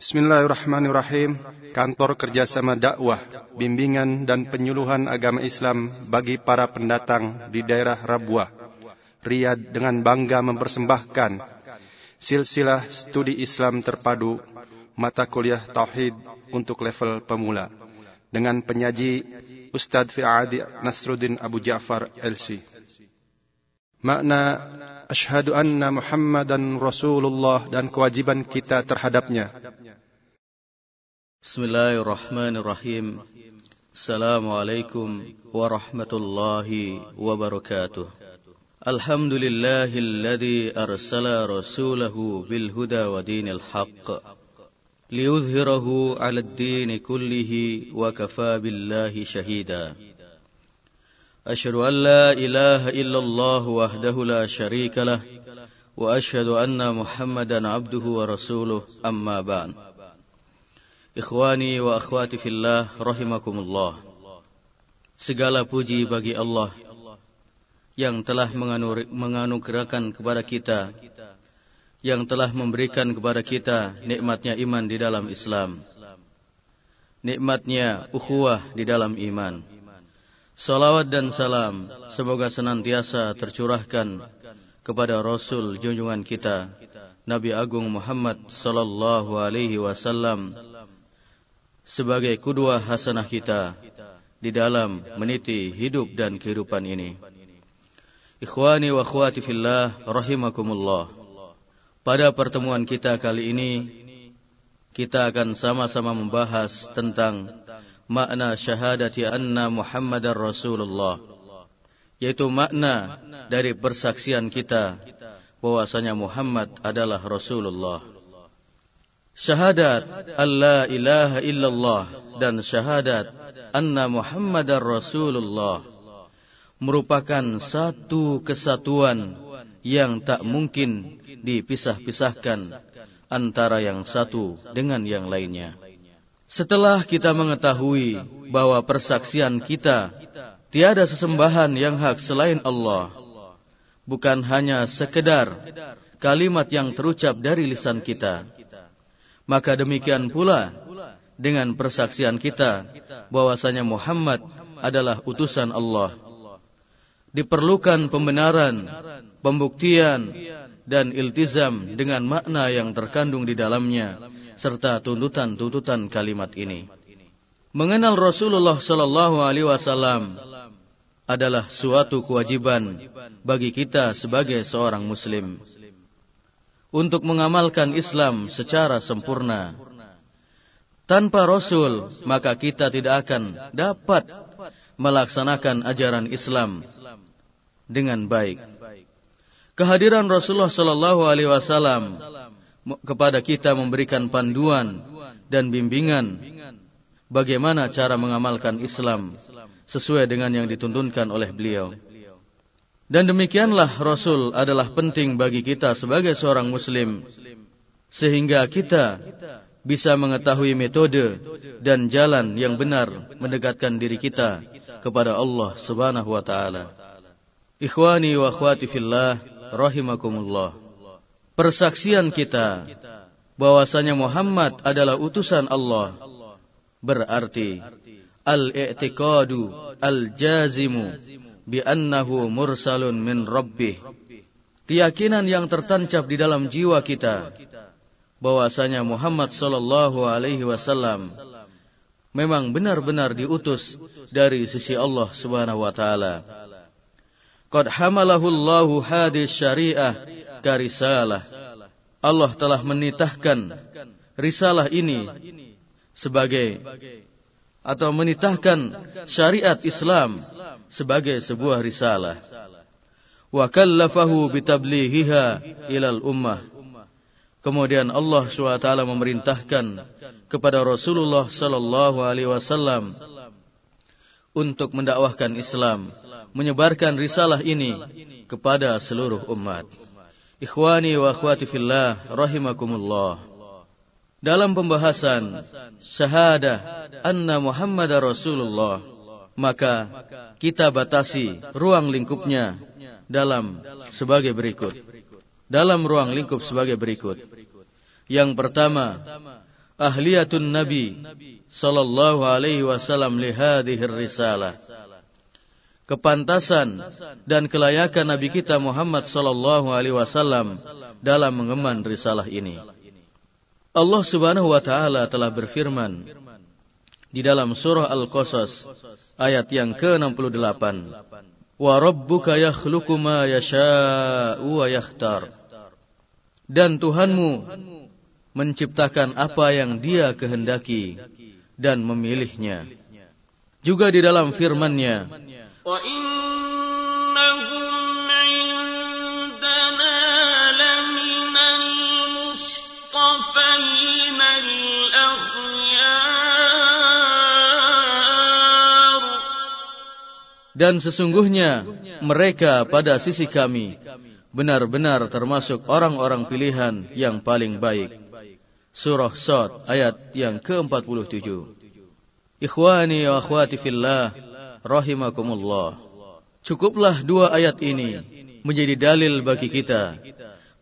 Bismillahirrahmanirrahim. Kantor Kerjasama Dakwah, Bimbingan dan Penyuluhan Agama Islam bagi para pendatang di daerah Rabuah, Riyadh dengan bangga mempersembahkan silsilah studi Islam terpadu mata kuliah Tauhid untuk level pemula dengan penyaji Ustadz Fi'adi Nasruddin Abu Ja'far LC. Makna Ashhadu anna Muhammadan Rasulullah dan kewajiban kita terhadapnya. Bismillahirrahmanirrahim. Assalamualaikum warahmatullahi wabarakatuh. Alhamdulillahilladzi arsala rasulahu bil huda wa dinil haqq shahida. أشهد أن لا إله إلا الله وحده لا شريك له وأشهد أن محمدا عبده ورسوله أما بعد. Ikhwani wa akhwati fillah rahimakumullah Segala puji bagi Allah yang telah menganugerahkan kepada kita yang telah memberikan kepada kita nikmatnya iman di dalam Islam nikmatnya ukhuwah di dalam iman. Salawat dan salam semoga senantiasa tercurahkan kepada Rasul junjungan kita Nabi Agung Muhammad sallallahu alaihi wasallam sebagai kudua hasanah kita di dalam meniti hidup dan kehidupan ini. Ikhwani wa akhwati fillah rahimakumullah. Pada pertemuan kita kali ini kita akan sama-sama membahas tentang makna syahadati anna Muhammadar Rasulullah yaitu makna dari persaksian kita bahwasanya Muhammad adalah Rasulullah syahadat alla ilaha illallah dan syahadat anna Muhammadar Rasulullah merupakan satu kesatuan yang tak mungkin dipisah-pisahkan antara yang satu dengan yang lainnya. Setelah kita mengetahui bahwa persaksian kita tiada sesembahan yang hak selain Allah, bukan hanya sekedar kalimat yang terucap dari lisan kita, maka demikian pula dengan persaksian kita bahwasanya Muhammad adalah utusan Allah. Diperlukan pembenaran, pembuktian, dan iltizam dengan makna yang terkandung di dalamnya serta tuntutan-tuntutan kalimat ini. Mengenal Rasulullah sallallahu alaihi wasallam adalah suatu kewajiban bagi kita sebagai seorang muslim untuk mengamalkan Islam secara sempurna. Tanpa Rasul, maka kita tidak akan dapat melaksanakan ajaran Islam dengan baik. Kehadiran Rasulullah sallallahu alaihi wasallam kepada kita memberikan panduan dan bimbingan bagaimana cara mengamalkan Islam sesuai dengan yang dituntunkan oleh beliau. Dan demikianlah Rasul adalah penting bagi kita sebagai seorang muslim sehingga kita bisa mengetahui metode dan jalan yang benar mendekatkan diri kita kepada Allah Subhanahu wa taala. Ikhwani wa akhwati fillah rahimakumullah persaksian kita bahwasanya Muhammad adalah utusan Allah. Berarti al-i'tiqadu al-jazimu bi annahu mursalun min rabbih. Keyakinan yang tertancap di dalam jiwa kita bahwasanya Muhammad sallallahu alaihi wasallam memang benar-benar diutus dari sisi Allah Subhanahu wa taala. Qad hamalahu Allahu hadis syariah karisalah. Allah telah menitahkan risalah ini sebagai atau menitahkan syariat Islam sebagai sebuah risalah. Wa kallafahu bitablighiha ilal ummah. Kemudian Allah SWT memerintahkan kepada Rasulullah sallallahu alaihi wasallam untuk mendakwahkan Islam, menyebarkan risalah ini kepada seluruh umat. Ikhwani wa akhwati fillah rahimakumullah. Dalam pembahasan syahadah anna Muhammad Rasulullah, maka kita batasi ruang lingkupnya dalam sebagai berikut. Dalam ruang lingkup sebagai berikut. Yang pertama, ahliyatun nabi sallallahu alaihi wasallam li risalah kepantasan dan kelayakan nabi kita Muhammad sallallahu alaihi wasallam dalam mengemban risalah ini Allah Subhanahu wa taala telah berfirman di dalam surah Al-Qasas ayat yang ke-68 wa rabbuka yakhluqu ma yasha'u wa yakhtar dan Tuhanmu menciptakan apa yang Dia kehendaki dan memilihnya. Juga di dalam firman-Nya, Dan sesungguhnya mereka pada sisi kami benar-benar termasuk orang-orang pilihan yang paling baik. Surah Sad ayat yang ke-47. Ikhwani wa akhwati fillah rahimakumullah. Cukuplah dua ayat ini menjadi dalil bagi kita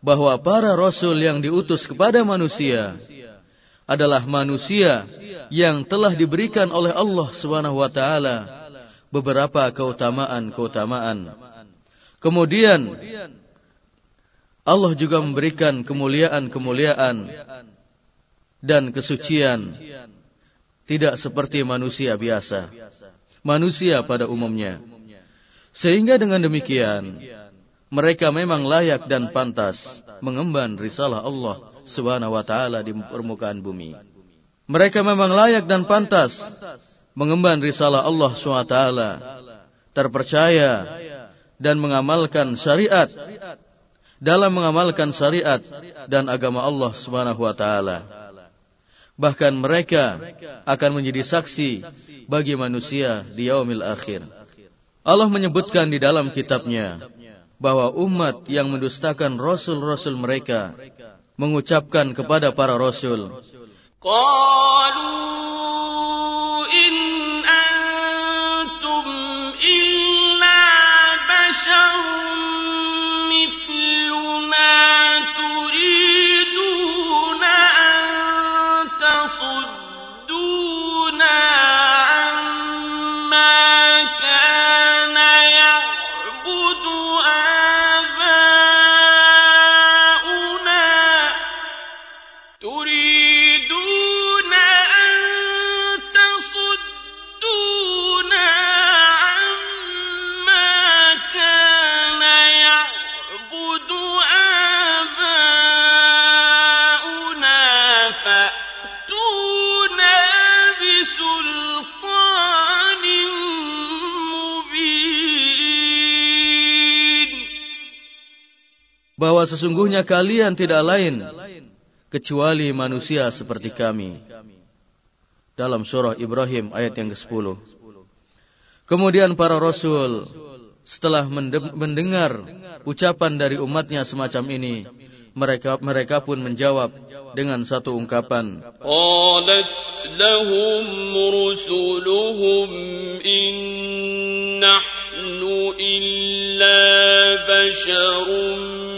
bahwa para rasul yang diutus kepada manusia adalah manusia yang telah diberikan oleh Allah Subhanahu wa taala beberapa keutamaan-keutamaan. Kemudian Allah juga memberikan kemuliaan-kemuliaan dan kesucian tidak seperti manusia biasa. Manusia pada umumnya. Sehingga dengan demikian, mereka memang layak dan pantas mengemban risalah Allah Subhanahu wa taala di permukaan bumi. Mereka memang layak dan pantas mengemban risalah Allah SWT, terpercaya dan mengamalkan syariat dalam mengamalkan syariat dan agama Allah Subhanahu wa taala. Bahkan mereka akan menjadi saksi bagi manusia di yaumil akhir. Allah menyebutkan di dalam kitabnya bahwa umat yang mendustakan rasul-rasul mereka mengucapkan kepada para rasul Qalu sesungguhnya kalian tidak lain kecuali manusia seperti kami. Dalam surah Ibrahim ayat yang ke-10. Kemudian para rasul setelah mendengar ucapan dari umatnya semacam ini, mereka mereka pun menjawab dengan satu ungkapan. Qalat lahum rusuluhum in nahnu illa basharum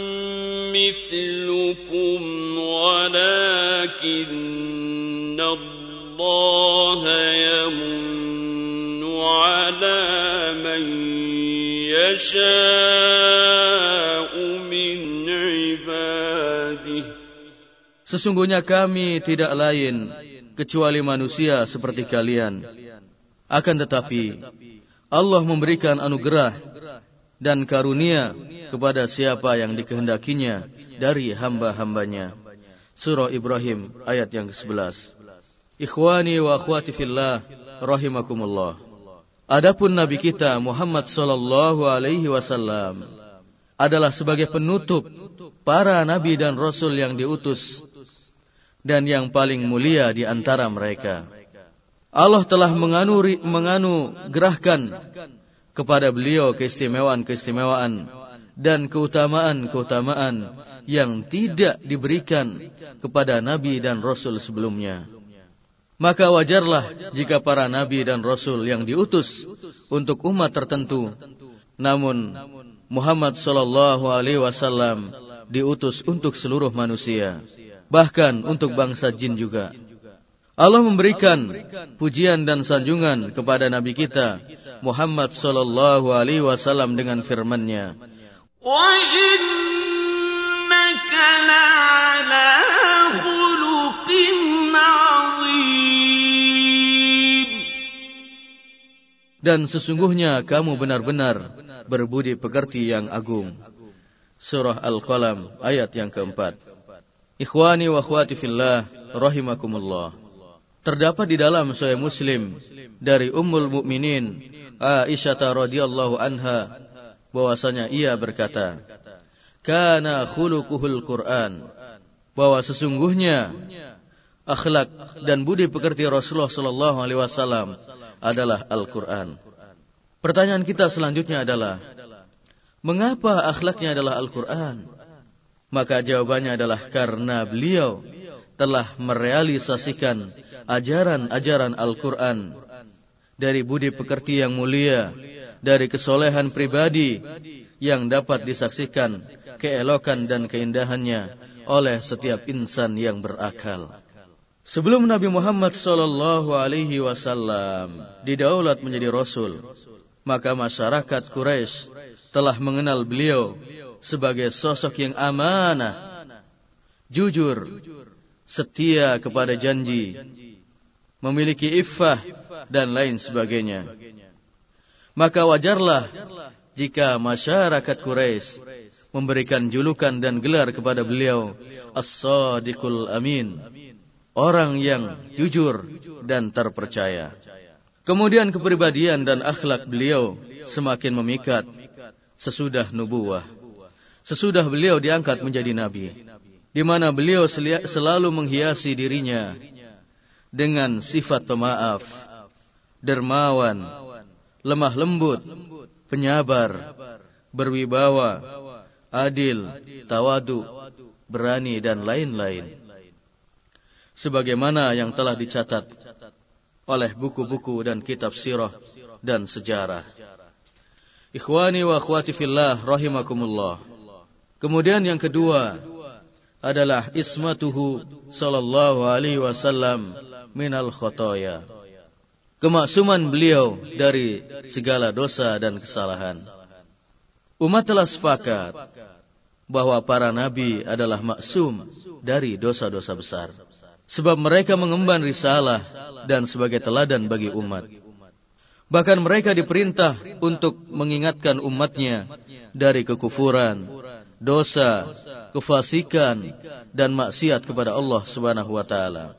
مثلكم ولكن الله يمن على من يشاء من عباده Sesungguhnya kami tidak lain kecuali manusia seperti kalian. Akan tetapi Allah memberikan anugerah dan karunia kepada siapa yang dikehendakinya dari hamba-hambanya. Surah Ibrahim ayat yang ke-11. Ikhwani wa akhwati fillah rahimakumullah. Adapun nabi kita Muhammad sallallahu alaihi wasallam adalah sebagai penutup para nabi dan rasul yang diutus dan yang paling mulia di antara mereka. Allah telah menganu menganu gerahkan kepada beliau keistimewaan-keistimewaan dan keutamaan-keutamaan yang tidak diberikan kepada nabi dan rasul sebelumnya. Maka wajarlah jika para nabi dan rasul yang diutus untuk umat tertentu, namun Muhammad sallallahu alaihi wasallam diutus untuk seluruh manusia, bahkan untuk bangsa jin juga. Allah memberikan pujian dan sanjungan kepada Nabi kita Muhammad sallallahu alaihi wasallam dengan firman-Nya. Wa innaka la'ala khuluqin 'azim. Dan sesungguhnya kamu benar-benar berbudi pekerti yang agung. Surah Al-Qalam ayat yang keempat. Ikhwani wa akhwati fillah rahimakumullah. Terdapat di dalam Sahih Muslim dari Ummul Mukminin Aisyah radhiyallahu anha bahwasanya ia berkata, "Kana khuluquhul Qur'an." Bahwa sesungguhnya akhlak dan budi pekerti Rasulullah sallallahu alaihi wasallam adalah Al-Qur'an. Pertanyaan kita selanjutnya adalah, mengapa akhlaknya adalah Al-Qur'an? Maka jawabannya adalah karena beliau telah merealisasikan ajaran-ajaran Al-Quran dari budi pekerti yang mulia, dari kesolehan pribadi yang dapat disaksikan keelokan dan keindahannya oleh setiap insan yang berakal. Sebelum Nabi Muhammad sallallahu alaihi wasallam didaulat menjadi rasul, maka masyarakat Quraisy telah mengenal beliau sebagai sosok yang amanah, jujur, setia kepada janji, memiliki iffah dan lain sebagainya. Maka wajarlah jika masyarakat Quraisy memberikan julukan dan gelar kepada beliau As-Sadiqul Amin, orang yang jujur dan terpercaya. Kemudian kepribadian dan akhlak beliau semakin memikat sesudah nubuah. Sesudah beliau diangkat menjadi nabi di mana beliau selalu menghiasi dirinya dengan sifat pemaaf, dermawan, lemah lembut, penyabar, berwibawa, adil, tawadu, berani dan lain-lain. Sebagaimana yang telah dicatat oleh buku-buku dan kitab sirah dan sejarah. Ikhwani wa akhwati fillah rahimakumullah. Kemudian yang kedua, adalah ismatuhu sallallahu alaihi wasallam minal khotoya. Kemaksuman beliau dari segala dosa dan kesalahan. Umat telah sepakat bahwa para nabi adalah maksum dari dosa-dosa besar. Sebab mereka mengemban risalah dan sebagai teladan bagi umat. Bahkan mereka diperintah untuk mengingatkan umatnya dari kekufuran, dosa, kefasikan dan maksiat kepada Allah Subhanahu wa taala.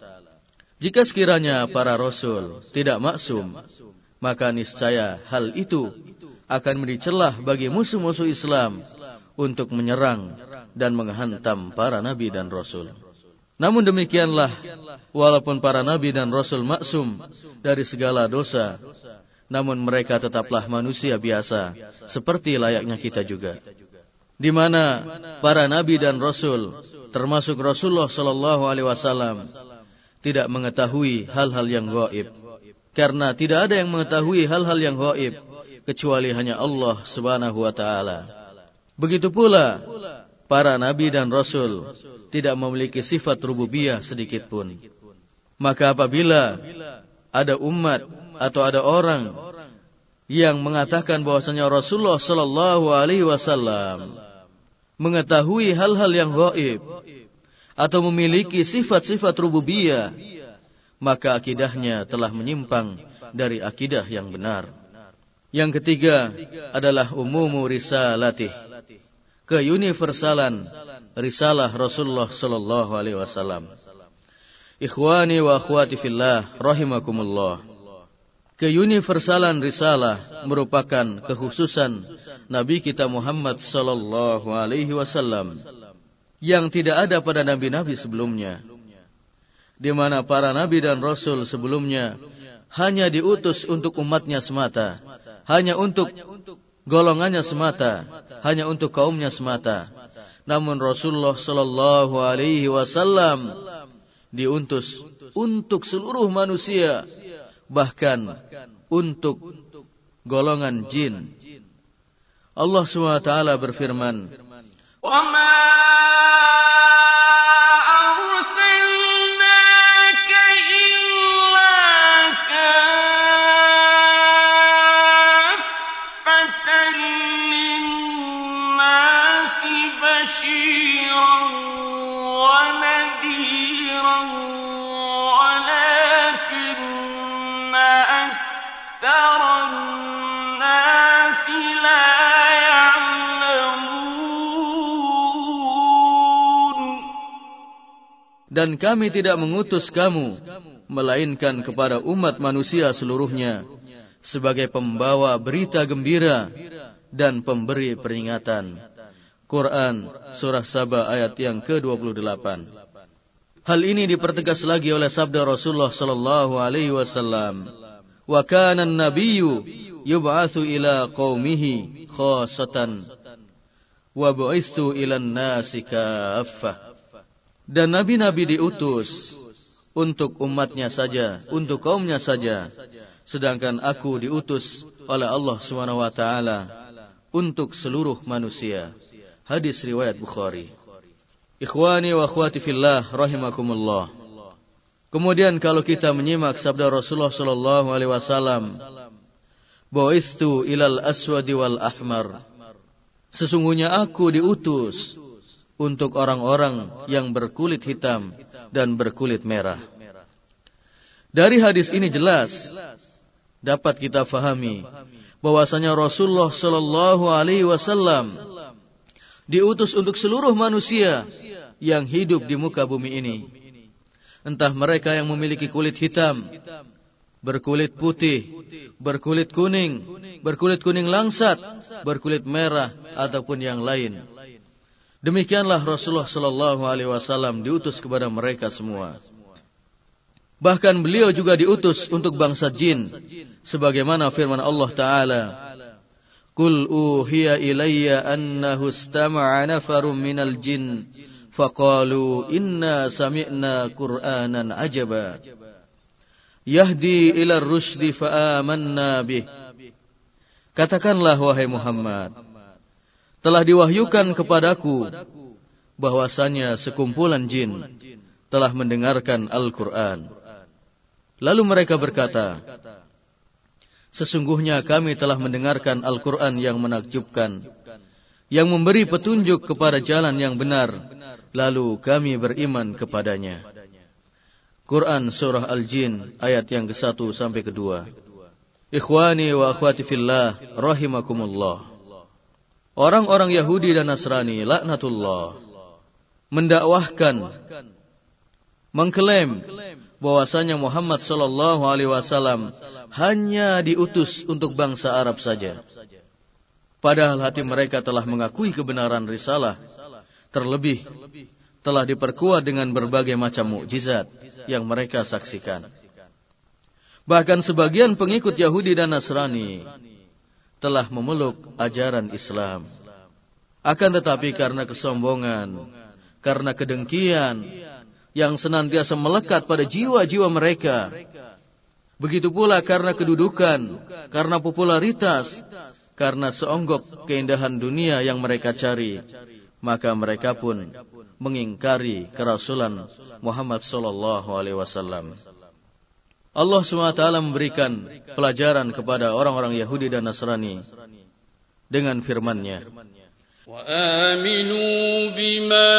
Jika sekiranya para rasul tidak maksum, maka niscaya hal itu akan menjadi celah bagi musuh-musuh Islam untuk menyerang dan menghantam para nabi dan rasul. Namun demikianlah, walaupun para nabi dan rasul maksum dari segala dosa, namun mereka tetaplah manusia biasa, seperti layaknya kita juga di mana para nabi dan rasul termasuk Rasulullah sallallahu alaihi wasallam tidak mengetahui hal-hal yang gaib karena tidak ada yang mengetahui hal-hal yang gaib kecuali hanya Allah Subhanahu wa taala. Begitu pula para nabi dan rasul tidak memiliki sifat rububiyah sedikit pun. Maka apabila ada umat atau ada orang yang mengatakan bahwasanya Rasulullah sallallahu alaihi wasallam mengetahui hal-hal yang gaib atau memiliki sifat-sifat rububiyah, maka akidahnya telah menyimpang dari akidah yang benar. Yang ketiga adalah umumu risalatih, keuniversalan risalah Rasulullah sallallahu alaihi wasallam. Ikhwani wa akhwati fillah rahimakumullah. Keuniversalan risalah merupakan kekhususan Nabi kita Muhammad sallallahu alaihi wasallam yang tidak ada pada nabi-nabi sebelumnya. Di mana para nabi dan rasul sebelumnya hanya diutus untuk umatnya semata, hanya untuk golongannya semata, hanya untuk kaumnya semata. Namun Rasulullah sallallahu alaihi wasallam diutus untuk seluruh manusia bahkan untuk golongan jin. Allah SWT berfirman, Dan kami tidak mengutus kamu, melainkan kepada umat manusia seluruhnya, sebagai pembawa berita gembira dan pemberi peringatan. Quran Surah Saba ayat yang ke-28. Hal ini dipertegas lagi oleh sabda Rasulullah sallallahu alaihi wasallam. Wa kana an-nabiyyu yub'atsu ila qaumihi khassatan wa bu'istu ila an-nasi kaffah. Dan nabi-nabi diutus untuk umatnya saja, untuk kaumnya saja. Sedangkan aku diutus oleh Allah Subhanahu wa taala untuk seluruh manusia. Hadis riwayat Bukhari. Ikhwani wa akhwati fillah rahimakumullah. Kemudian kalau kita menyimak sabda Rasulullah sallallahu alaihi wasallam, "Bu'istu ilal aswadi wal ahmar." Sesungguhnya aku diutus untuk orang-orang yang berkulit hitam dan berkulit merah. Dari hadis ini jelas dapat kita fahami bahwasanya Rasulullah Shallallahu Alaihi Wasallam diutus untuk seluruh manusia yang hidup di muka bumi ini. Entah mereka yang memiliki kulit hitam, berkulit putih, berkulit kuning, berkulit kuning langsat, berkulit merah, ataupun yang lain. Demikianlah Rasulullah Sallallahu Alaihi Wasallam diutus kepada mereka semua. Bahkan beliau juga diutus untuk bangsa jin, sebagaimana firman Allah Taala, "Qul uhiya ilayya annahu istama'a minal jin, faqalu inna sami'na Qur'anan ajaba, yahdi ila rushdi fa'amanna bih." Katakanlah wahai Muhammad, telah diwahyukan kepadaku bahwasanya sekumpulan jin telah mendengarkan Al-Quran. Lalu mereka berkata, Sesungguhnya kami telah mendengarkan Al-Quran yang menakjubkan, yang memberi petunjuk kepada jalan yang benar, lalu kami beriman kepadanya. Quran Surah Al-Jin ayat yang ke-1 sampai ke-2. Ikhwani wa akhwati fillah rahimakumullah. Orang-orang Yahudi dan Nasrani, laknatullah, mendakwahkan, mengklaim bahwasanya Muhammad sallallahu alaihi wasallam hanya diutus untuk bangsa Arab saja. Padahal hati mereka telah mengakui kebenaran risalah, terlebih telah diperkuat dengan berbagai macam mukjizat yang mereka saksikan. Bahkan sebagian pengikut Yahudi dan Nasrani telah memeluk ajaran Islam. Akan tetapi karena kesombongan, karena kedengkian yang senantiasa melekat pada jiwa-jiwa mereka. Begitu pula karena kedudukan, karena popularitas, karena seonggok keindahan dunia yang mereka cari, maka mereka pun mengingkari kerasulan Muhammad sallallahu alaihi wasallam. Allah SWT memberikan pelajaran kepada orang-orang Yahudi dan Nasrani dengan firman-Nya. وآمنوا بما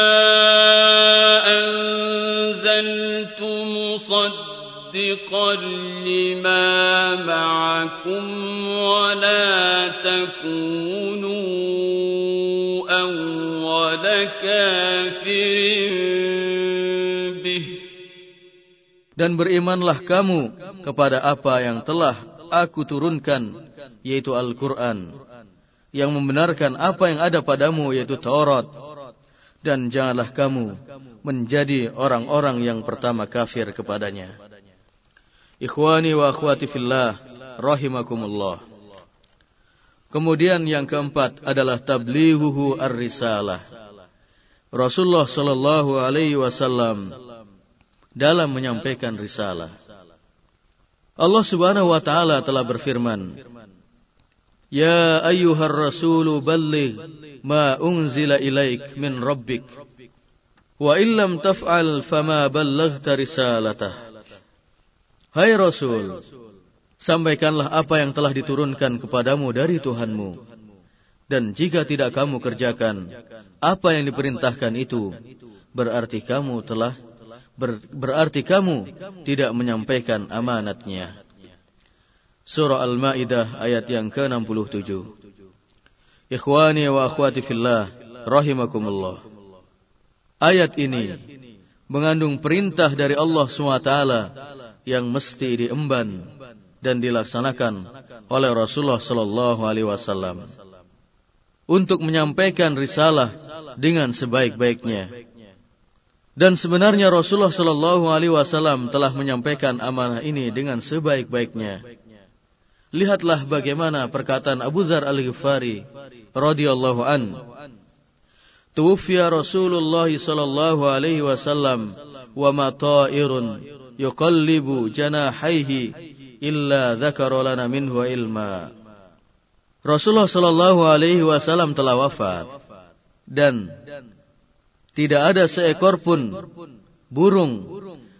أنزلت مصدقا لما معكم ولا تكونوا أول كافر Dan berimanlah kamu kepada apa yang telah aku turunkan, yaitu Al-Quran, yang membenarkan apa yang ada padamu, yaitu Taurat. Dan janganlah kamu menjadi orang-orang yang pertama kafir kepadanya. Ikhwani wa akhwati fillah, rahimakumullah. Kemudian yang keempat adalah tablighuhu ar-risalah. Rasulullah sallallahu alaihi wasallam dalam menyampaikan risalah. Allah Subhanahu wa taala telah berfirman, "Ya ayyuhar rasulu balligh ma unzila ilaik min rabbik wa illam taf'al fama ballaghta risalatah." Hai Rasul, sampaikanlah apa yang telah diturunkan kepadamu dari Tuhanmu. Dan jika tidak kamu kerjakan apa yang diperintahkan itu, berarti kamu telah Ber, berarti kamu tidak menyampaikan amanatnya. Surah Al-Ma'idah ayat yang ke-67. Ikhwani wa akhwati fillah, rahimakumullah. Ayat ini mengandung perintah dari Allah SWT yang mesti diemban dan dilaksanakan oleh Rasulullah Sallallahu Alaihi Wasallam untuk menyampaikan risalah dengan sebaik-baiknya. Dan sebenarnya Rasulullah Sallallahu Alaihi Wasallam telah menyampaikan amanah ini dengan sebaik-baiknya. Lihatlah bagaimana perkataan Abu Zar Al Ghifari radhiyallahu an. Tuwfiya Rasulullah sallallahu alaihi wasallam wa ma ta'irun yuqallibu janahaihi illa dzakara lana minhu ilma. Rasulullah sallallahu alaihi wasallam telah wafat dan tidak ada seekor pun burung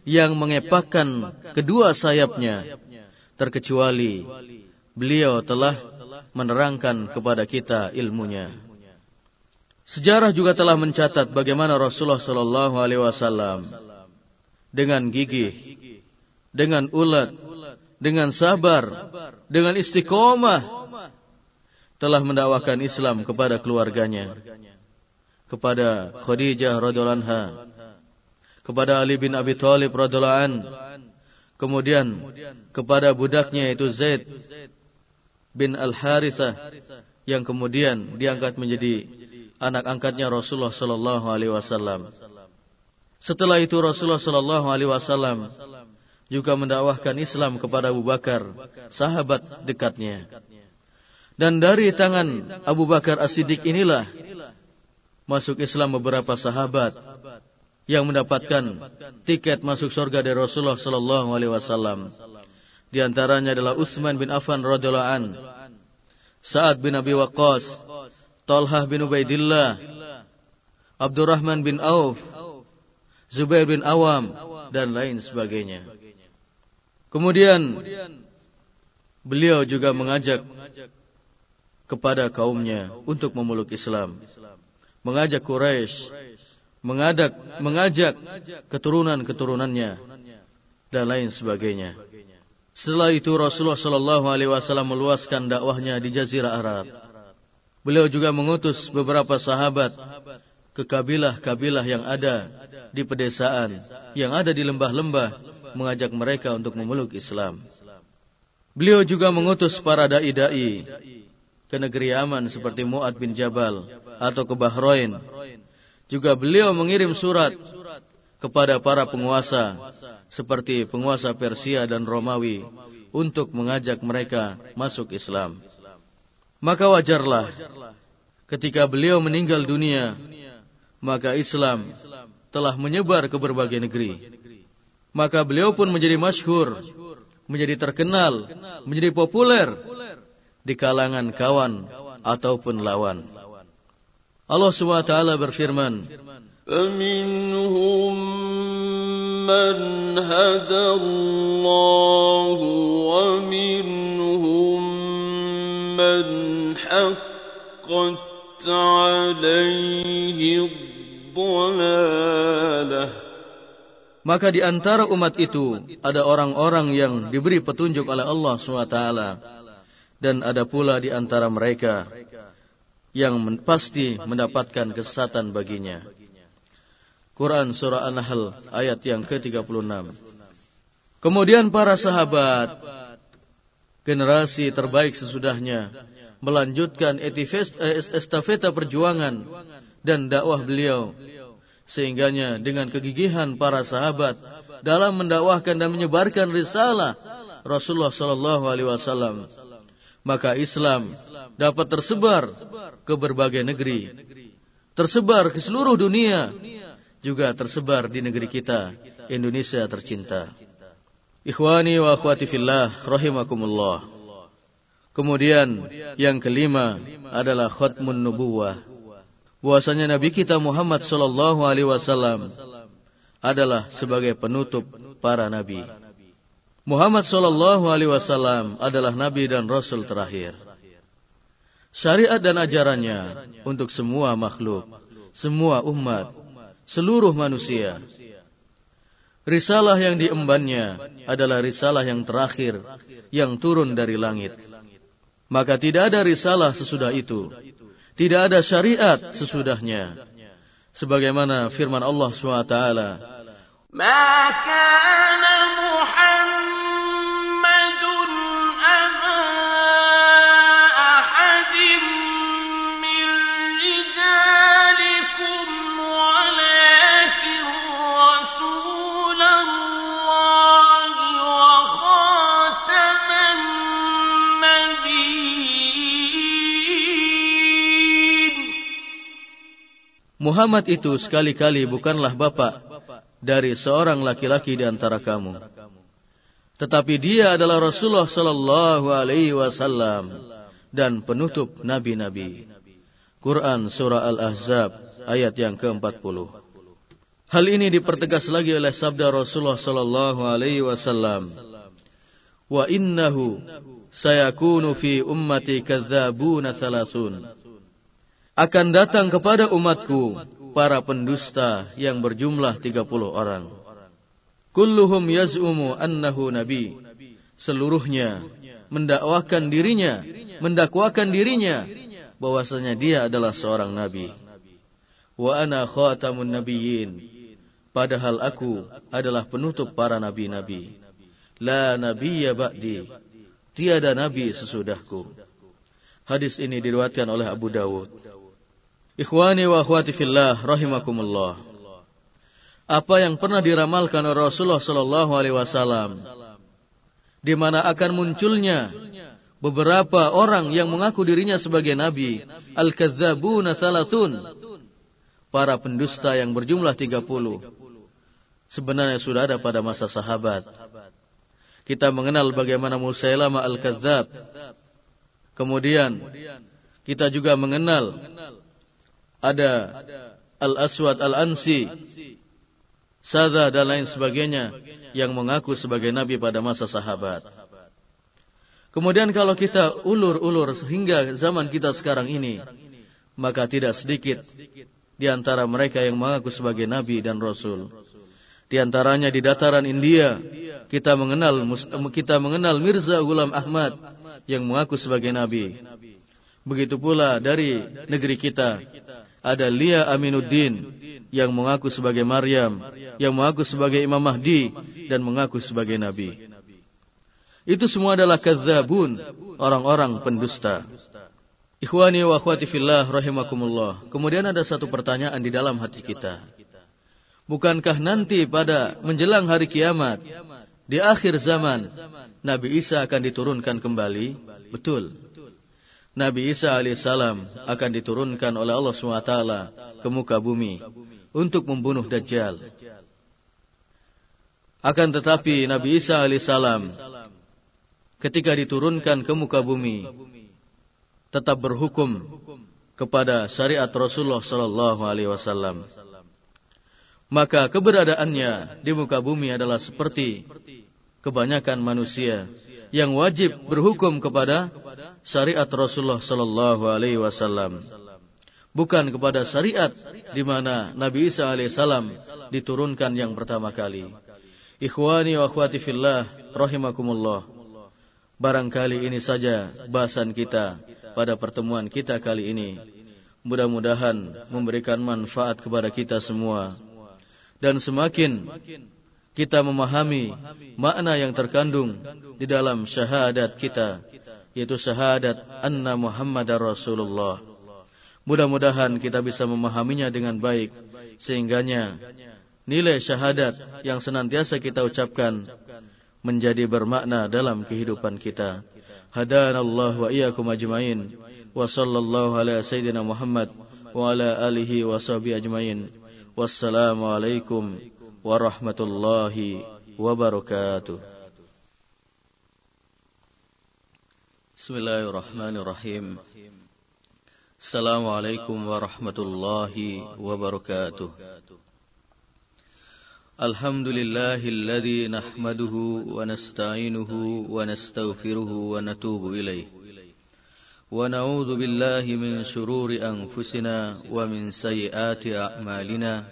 yang mengepakkan kedua sayapnya terkecuali beliau telah menerangkan kepada kita ilmunya. Sejarah juga telah mencatat bagaimana Rasulullah Sallallahu Alaihi Wasallam dengan gigih, dengan ulat, dengan sabar, dengan istiqomah telah mendakwakan Islam kepada keluarganya, kepada Khadijah radhiallahu anha, kepada Ali bin Abi Thalib radhiallahu an, kemudian kepada budaknya yaitu Zaid bin Al Harisah yang kemudian diangkat menjadi anak angkatnya Rasulullah sallallahu alaihi wasallam. Setelah itu Rasulullah sallallahu alaihi wasallam juga mendakwahkan Islam kepada Abu Bakar, sahabat dekatnya. Dan dari tangan Abu Bakar As-Siddiq inilah masuk Islam beberapa sahabat yang mendapatkan tiket masuk surga dari Rasulullah sallallahu alaihi wasallam. Di antaranya adalah Utsman bin Affan radhiyallahu an, Sa'ad bin Abi Waqqas, Talhah bin Ubaidillah, Abdurrahman bin Auf, Zubair bin Awam, dan lain sebagainya. Kemudian beliau juga mengajak kepada kaumnya untuk memeluk Islam. Mengajak Quraisy, mengajak, mengajak keturunan-keturunannya dan lain sebagainya. Setelah itu Rasulullah Shallallahu Alaihi Wasallam meluaskan dakwahnya di Jazirah Arab. Beliau juga mengutus beberapa sahabat ke kabilah-kabilah yang ada di pedesaan, yang ada di lembah-lembah, mengajak mereka untuk memeluk Islam. Beliau juga mengutus para dai-dai ke negeri aman seperti Mu'ad bin Jabal atau ke Bahrain. Juga beliau mengirim surat kepada para penguasa seperti penguasa Persia dan Romawi untuk mengajak mereka masuk Islam. Maka wajarlah ketika beliau meninggal dunia, maka Islam telah menyebar ke berbagai negeri. Maka beliau pun menjadi masyhur, menjadi terkenal, menjadi populer di kalangan kawan ataupun lawan. Allah SWT berfirman, فمنهم من هدى الله ومنهم من حقت عليه الضلاله Maka di antara umat itu ada orang-orang yang diberi petunjuk oleh Allah SWT. dan ada pula di antara mereka yang pasti mendapatkan kesesatan baginya. Quran Surah An-Nahl ayat yang ke-36. Kemudian para sahabat, generasi terbaik sesudahnya, melanjutkan eh, estafeta perjuangan dan dakwah beliau. Sehingganya dengan kegigihan para sahabat dalam mendakwahkan dan menyebarkan risalah Rasulullah sallallahu alaihi wasallam, maka Islam dapat tersebar ke berbagai negeri, tersebar ke seluruh dunia, juga tersebar di negeri kita, Indonesia tercinta. Ikhwani wa akhwati fillah rahimakumullah. Kemudian yang kelima adalah khatmun nubuwah. Bahwasanya Nabi kita Muhammad sallallahu alaihi wasallam adalah sebagai penutup para nabi. Muhammad sallallahu alaihi wasallam adalah nabi dan rasul terakhir. Syariat dan ajarannya untuk semua makhluk, semua umat, seluruh manusia. Risalah yang diembannya adalah risalah yang terakhir yang turun dari langit. Maka tidak ada risalah sesudah itu. Tidak ada syariat sesudahnya. Sebagaimana firman Allah SWT ما Muhammad itu sekali-kali bukanlah bapak dari seorang laki-laki di antara kamu. Tetapi dia adalah Rasulullah sallallahu alaihi wasallam dan penutup nabi-nabi. Quran surah Al-Ahzab ayat yang ke-40. Hal ini dipertegas lagi oleh sabda Rasulullah sallallahu alaihi wasallam. Wa innahu sayakunu fi ummati kadzabuna thalathun. Akan datang kepada umatku para pendusta yang berjumlah 30 orang. Kulluhum yaz'umu annahu nabi. Seluruhnya mendakwakan dirinya, mendakwakan dirinya bahwasanya dia adalah seorang nabi. Wa ana khatamun nabiyyin. Padahal aku adalah penutup para nabi-nabi. La nabiyya ba'di. Tiada nabi sesudahku. Hadis ini diriwayatkan oleh Abu Dawud. Ikhwani wa akhwati fillah rahimakumullah. Apa yang pernah diramalkan oleh Rasulullah sallallahu alaihi wasallam di mana akan munculnya beberapa orang yang mengaku dirinya sebagai nabi, al-kadzdzabuna salatun. Para pendusta yang berjumlah 30. Sebenarnya sudah ada pada masa sahabat. Kita mengenal bagaimana Musailamah al-Kadzdzab. Kemudian kita juga mengenal ada Al-Aswad Al-Ansi, Sada dan lain sebagainya yang mengaku sebagai nabi pada masa sahabat. Kemudian kalau kita ulur-ulur sehingga zaman kita sekarang ini, maka tidak sedikit di antara mereka yang mengaku sebagai nabi dan rasul. Di antaranya di dataran India, kita mengenal kita mengenal Mirza Ghulam Ahmad yang mengaku sebagai nabi. Begitu pula dari negeri kita ada Lia Aminuddin yang mengaku sebagai Maryam, yang mengaku sebagai Imam Mahdi dan mengaku sebagai nabi. Itu semua adalah kadzabun, orang-orang pendusta. Ikhwani wa akhwati fillah rahimakumullah. Kemudian ada satu pertanyaan di dalam hati kita. Bukankah nanti pada menjelang hari kiamat, di akhir zaman, Nabi Isa akan diturunkan kembali? Betul. Nabi Isa alaihissalam akan diturunkan oleh Allah SWT ke muka bumi untuk membunuh Dajjal. Akan tetapi Nabi Isa alaihissalam ketika diturunkan ke muka bumi tetap berhukum kepada syariat Rasulullah sallallahu alaihi wasallam. Maka keberadaannya di muka bumi adalah seperti kebanyakan manusia yang wajib berhukum kepada syariat Rasulullah sallallahu alaihi wasallam. Bukan kepada syariat di mana Nabi Isa alaihissalam diturunkan yang pertama kali. Ikhwani wa akhwati fillah rahimakumullah. Barangkali ini saja bahasan kita pada pertemuan kita kali ini. Mudah-mudahan memberikan manfaat kepada kita semua. Dan semakin kita memahami makna yang terkandung di dalam syahadat kita yaitu syahadat anna Muhammadar Rasulullah. Mudah-mudahan kita bisa memahaminya dengan baik sehingganya nilai syahadat yang senantiasa kita ucapkan menjadi bermakna dalam kehidupan kita. Hadanallahu wa iyyakum ajmain wa sallallahu ala sayyidina Muhammad wa ala alihi wa sahbihi ajmain. Wassalamu alaikum warahmatullahi wabarakatuh. Bismillahirrahmanirrahim. Assalamualaikum warahmatullahi wabarakatuh. Alhamdulillahilladzi nahmaduhu wa nasta'inuhu wa nastaghfiruhu wa natubu ilaih. Wa na'udzu billahi min shururi anfusina wa min sayyiati a'malina.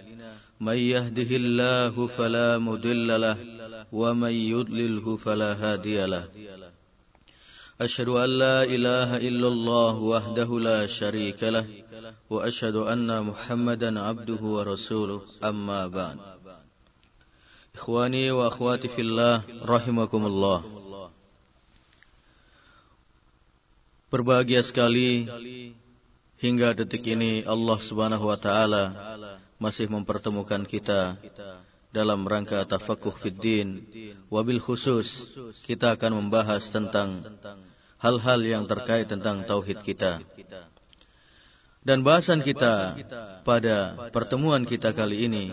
May yahdihillahu fala mudilla lahu wa may yudlilhu fala hadiya lahu. أشهد أن لا إله إلا الله وحده لا شريك له وأشهد أن محمدا عبده ورسوله أما بعد. إخواني وأخواتي في الله رحمكم الله. Berbahagia sekali hingga detik ini Allah Subhanahu wa taala masih mempertemukan kita dalam rangka tafakuh fiddin wabil khusus kita akan membahas tentang hal-hal yang terkait tentang tauhid kita. Dan bahasan kita pada pertemuan kita kali ini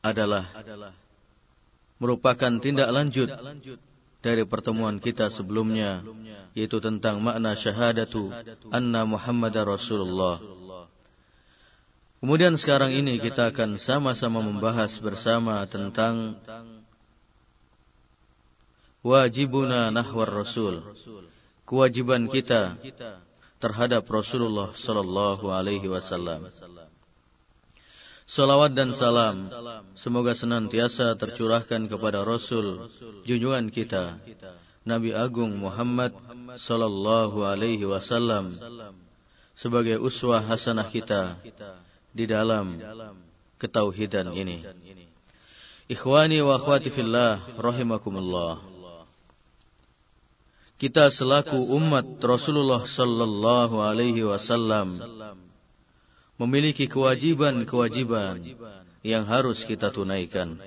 adalah merupakan tindak lanjut dari pertemuan kita sebelumnya yaitu tentang makna syahadatu anna Muhammad Rasulullah. Kemudian sekarang ini kita akan sama-sama membahas bersama tentang wajibuna nahwar Rasul. Kewajiban kita terhadap Rasulullah sallallahu alaihi wasallam. Salawat dan salam semoga senantiasa tercurahkan kepada Rasul junjungan kita Nabi Agung Muhammad sallallahu alaihi wasallam sebagai uswah hasanah kita di dalam ketauhidan ini. Ikhwani wa akhwati fillah rahimakumullah. Kita selaku umat Rasulullah sallallahu alaihi wasallam memiliki kewajiban-kewajiban yang harus kita tunaikan.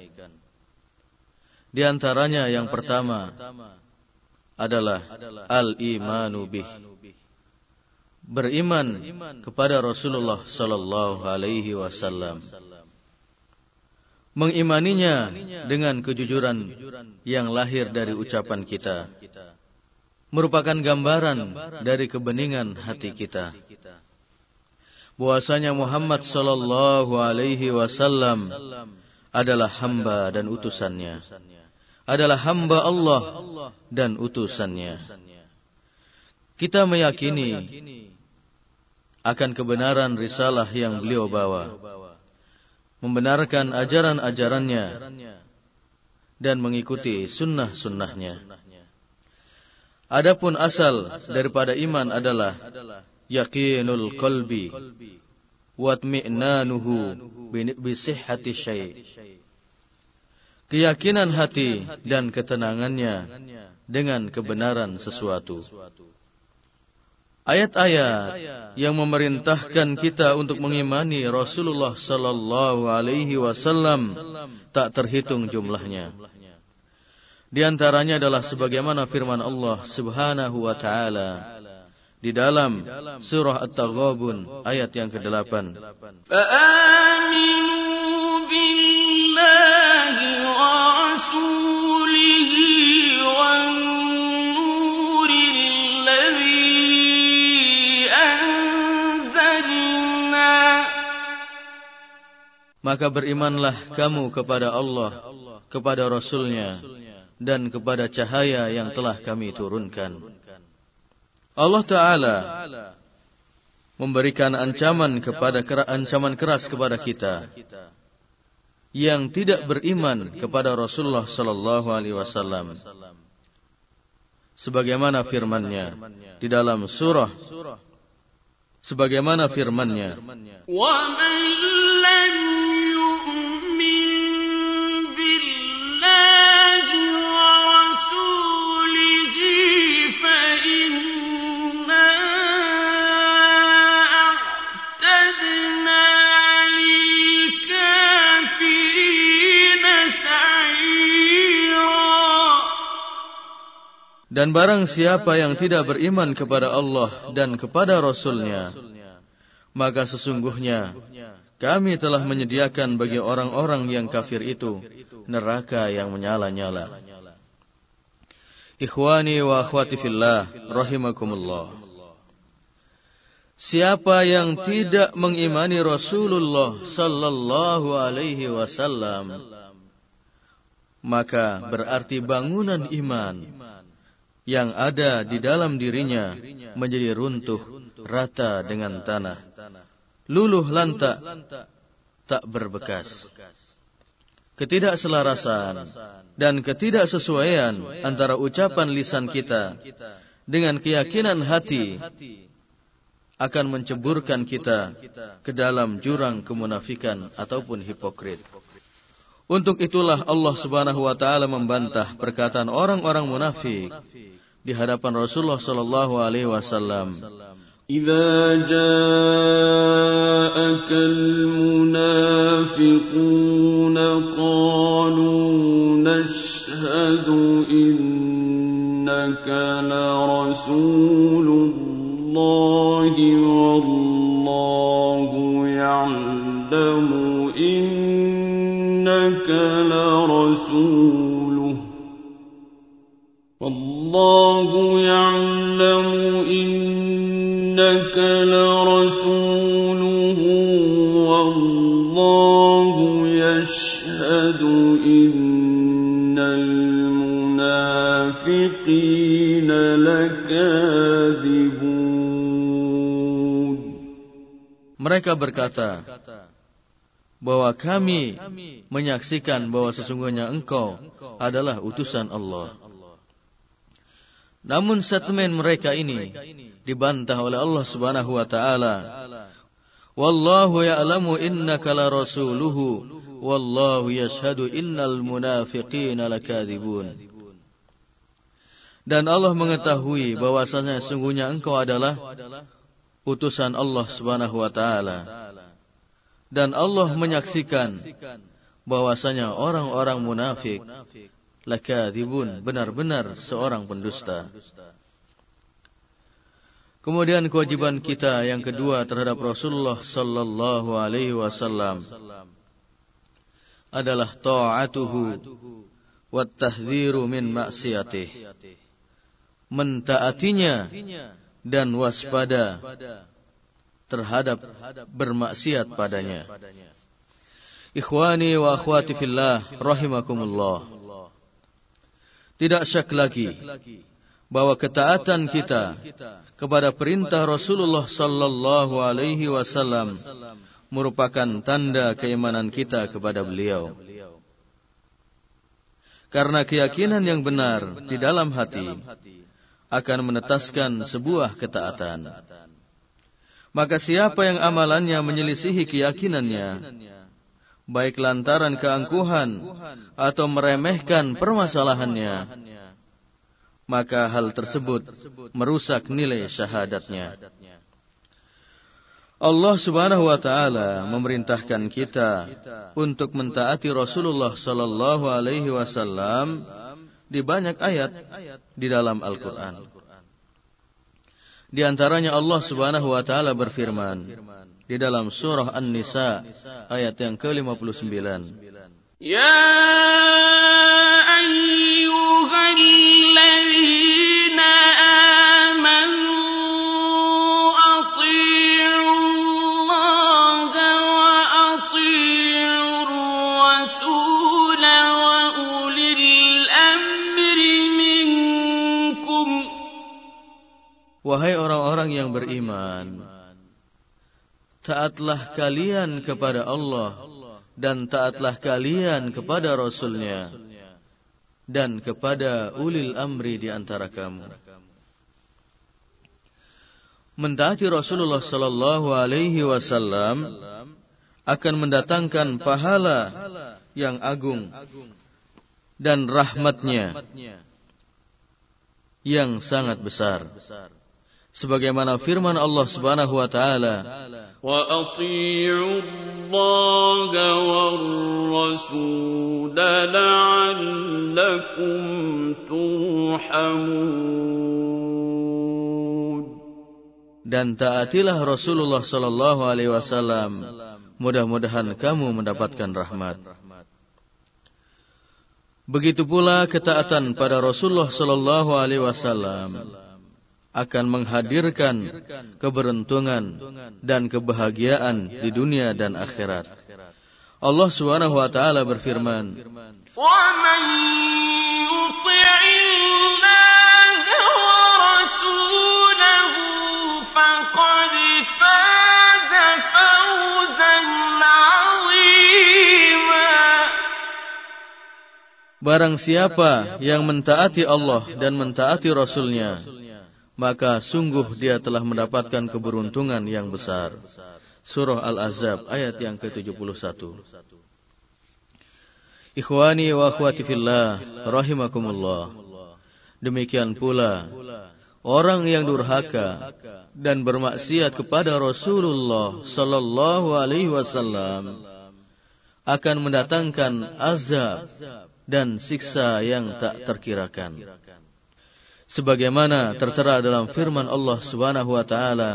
Di antaranya yang pertama adalah al-imanu bih. Beriman kepada Rasulullah sallallahu alaihi wasallam. Mengimaninya dengan kejujuran yang lahir dari ucapan kita. Merupakan gambaran dari kebeningan hati kita bahwasanya Muhammad sallallahu alaihi wasallam adalah hamba dan utusannya. Adalah hamba Allah dan utusannya. Kita meyakini akan kebenaran risalah yang beliau bawa. Membenarkan ajaran-ajarannya dan mengikuti sunnah-sunnahnya. Adapun asal daripada iman adalah yaqinul qalbi. Watmi'nanuhu bisihhati syai' keyakinan hati dan ketenangannya dengan kebenaran sesuatu. Ayat-ayat yang memerintahkan kita untuk mengimani Rasulullah sallallahu alaihi wasallam tak terhitung jumlahnya di antaranya adalah sebagaimana firman Allah Subhanahu wa taala di dalam surah At-Taghabun ayat yang ke-8. Maka berimanlah kamu kepada Allah, kepada Rasulnya, dan kepada cahaya yang telah kami turunkan. Allah Ta'ala memberikan ancaman kepada ancaman keras kepada kita yang tidak beriman kepada Rasulullah sallallahu alaihi wasallam sebagaimana firman-Nya di dalam surah sebagaimana firman-Nya wa Dan barang siapa yang tidak beriman kepada Allah dan kepada Rasulnya, maka sesungguhnya kami telah menyediakan bagi orang-orang yang kafir itu neraka yang menyala-nyala. Ikhwani wa akhwati fillah, rahimakumullah. Siapa yang tidak mengimani Rasulullah sallallahu alaihi wasallam, maka berarti bangunan iman yang ada di dalam dirinya menjadi runtuh rata dengan tanah. Luluh lantak tak berbekas. Ketidakselarasan dan ketidaksesuaian antara ucapan lisan kita dengan keyakinan hati akan menceburkan kita ke dalam jurang kemunafikan ataupun hipokrit. Untuk itulah Allah Subhanahu wa taala membantah perkataan orang-orang munafik di hadapan Rasulullah sallallahu alaihi wasallam. إذا جاءك المنافقون قالوا نشهد إنك لرسول الله والله يعلم إنك لرسوله والله يعلم إنك لرسوله والله يشهد إن المنافقين لكاذبون Mereka berkata bahwa kami menyaksikan bahwa sesungguhnya engkau adalah utusan Allah. Namun statement mereka ini dibantah oleh Allah Subhanahu wa taala. Wallahu ya'lamu innaka la rasuluhu wallahu yashhadu innal munafiqina lakadzibun. Dan Allah mengetahui bahwasanya sungguhnya engkau adalah utusan Allah Subhanahu wa taala. Dan Allah menyaksikan bahwasanya orang-orang munafik lakadzibun benar-benar seorang pendusta. Kemudian kewajiban kita yang kedua terhadap Rasulullah sallallahu alaihi wasallam adalah taatuhu wa tahdhiru min maksiatih. Mentaatinya dan waspada terhadap bermaksiat padanya. Ikhwani wa akhwati fillah rahimakumullah. Tidak syak lagi bahwa ketaatan kita kepada perintah Rasulullah sallallahu alaihi wasallam merupakan tanda keimanan kita kepada beliau. Karena keyakinan yang benar di dalam hati akan menetaskan sebuah ketaatan. Maka siapa yang amalannya menyelisihi keyakinannya, baik lantaran keangkuhan atau meremehkan permasalahannya, maka hal tersebut merusak nilai syahadatnya. Allah Subhanahu wa taala memerintahkan kita untuk mentaati Rasulullah sallallahu alaihi wasallam di banyak ayat di dalam Al-Qur'an. Di antaranya Allah Subhanahu wa taala berfirman di dalam surah An-Nisa ayat yang ke-59. Ya ayyuhalladzina amanu Wahai orang-orang yang beriman, taatlah kalian kepada Allah dan taatlah kalian kepada Rasulnya dan kepada ulil amri di antara kamu. Mentaati Rasulullah sallallahu alaihi wasallam akan mendatangkan pahala yang agung dan rahmatnya yang sangat besar sebagaimana firman Allah Subhanahu wa taala. Wa atii'u Allah war rasul la'allakum turhamun. Dan taatilah Rasulullah sallallahu alaihi wasallam. Mudah-mudahan kamu mendapatkan rahmat. Begitu pula ketaatan pada Rasulullah sallallahu alaihi wasallam akan menghadirkan keberuntungan dan kebahagiaan di dunia dan akhirat. Allah Subhanahu wa taala berfirman, Barang siapa yang mentaati Allah dan mentaati Rasulnya, maka sungguh dia telah mendapatkan keberuntungan yang besar. Surah Al-Azab ayat yang ke-71. Ikhwani wa akhwati fillah rahimakumullah. Demikian pula orang yang durhaka dan bermaksiat kepada Rasulullah sallallahu alaihi wasallam akan mendatangkan azab dan siksa yang tak terkirakan sebagaimana tertera dalam firman Allah Subhanahu wa taala.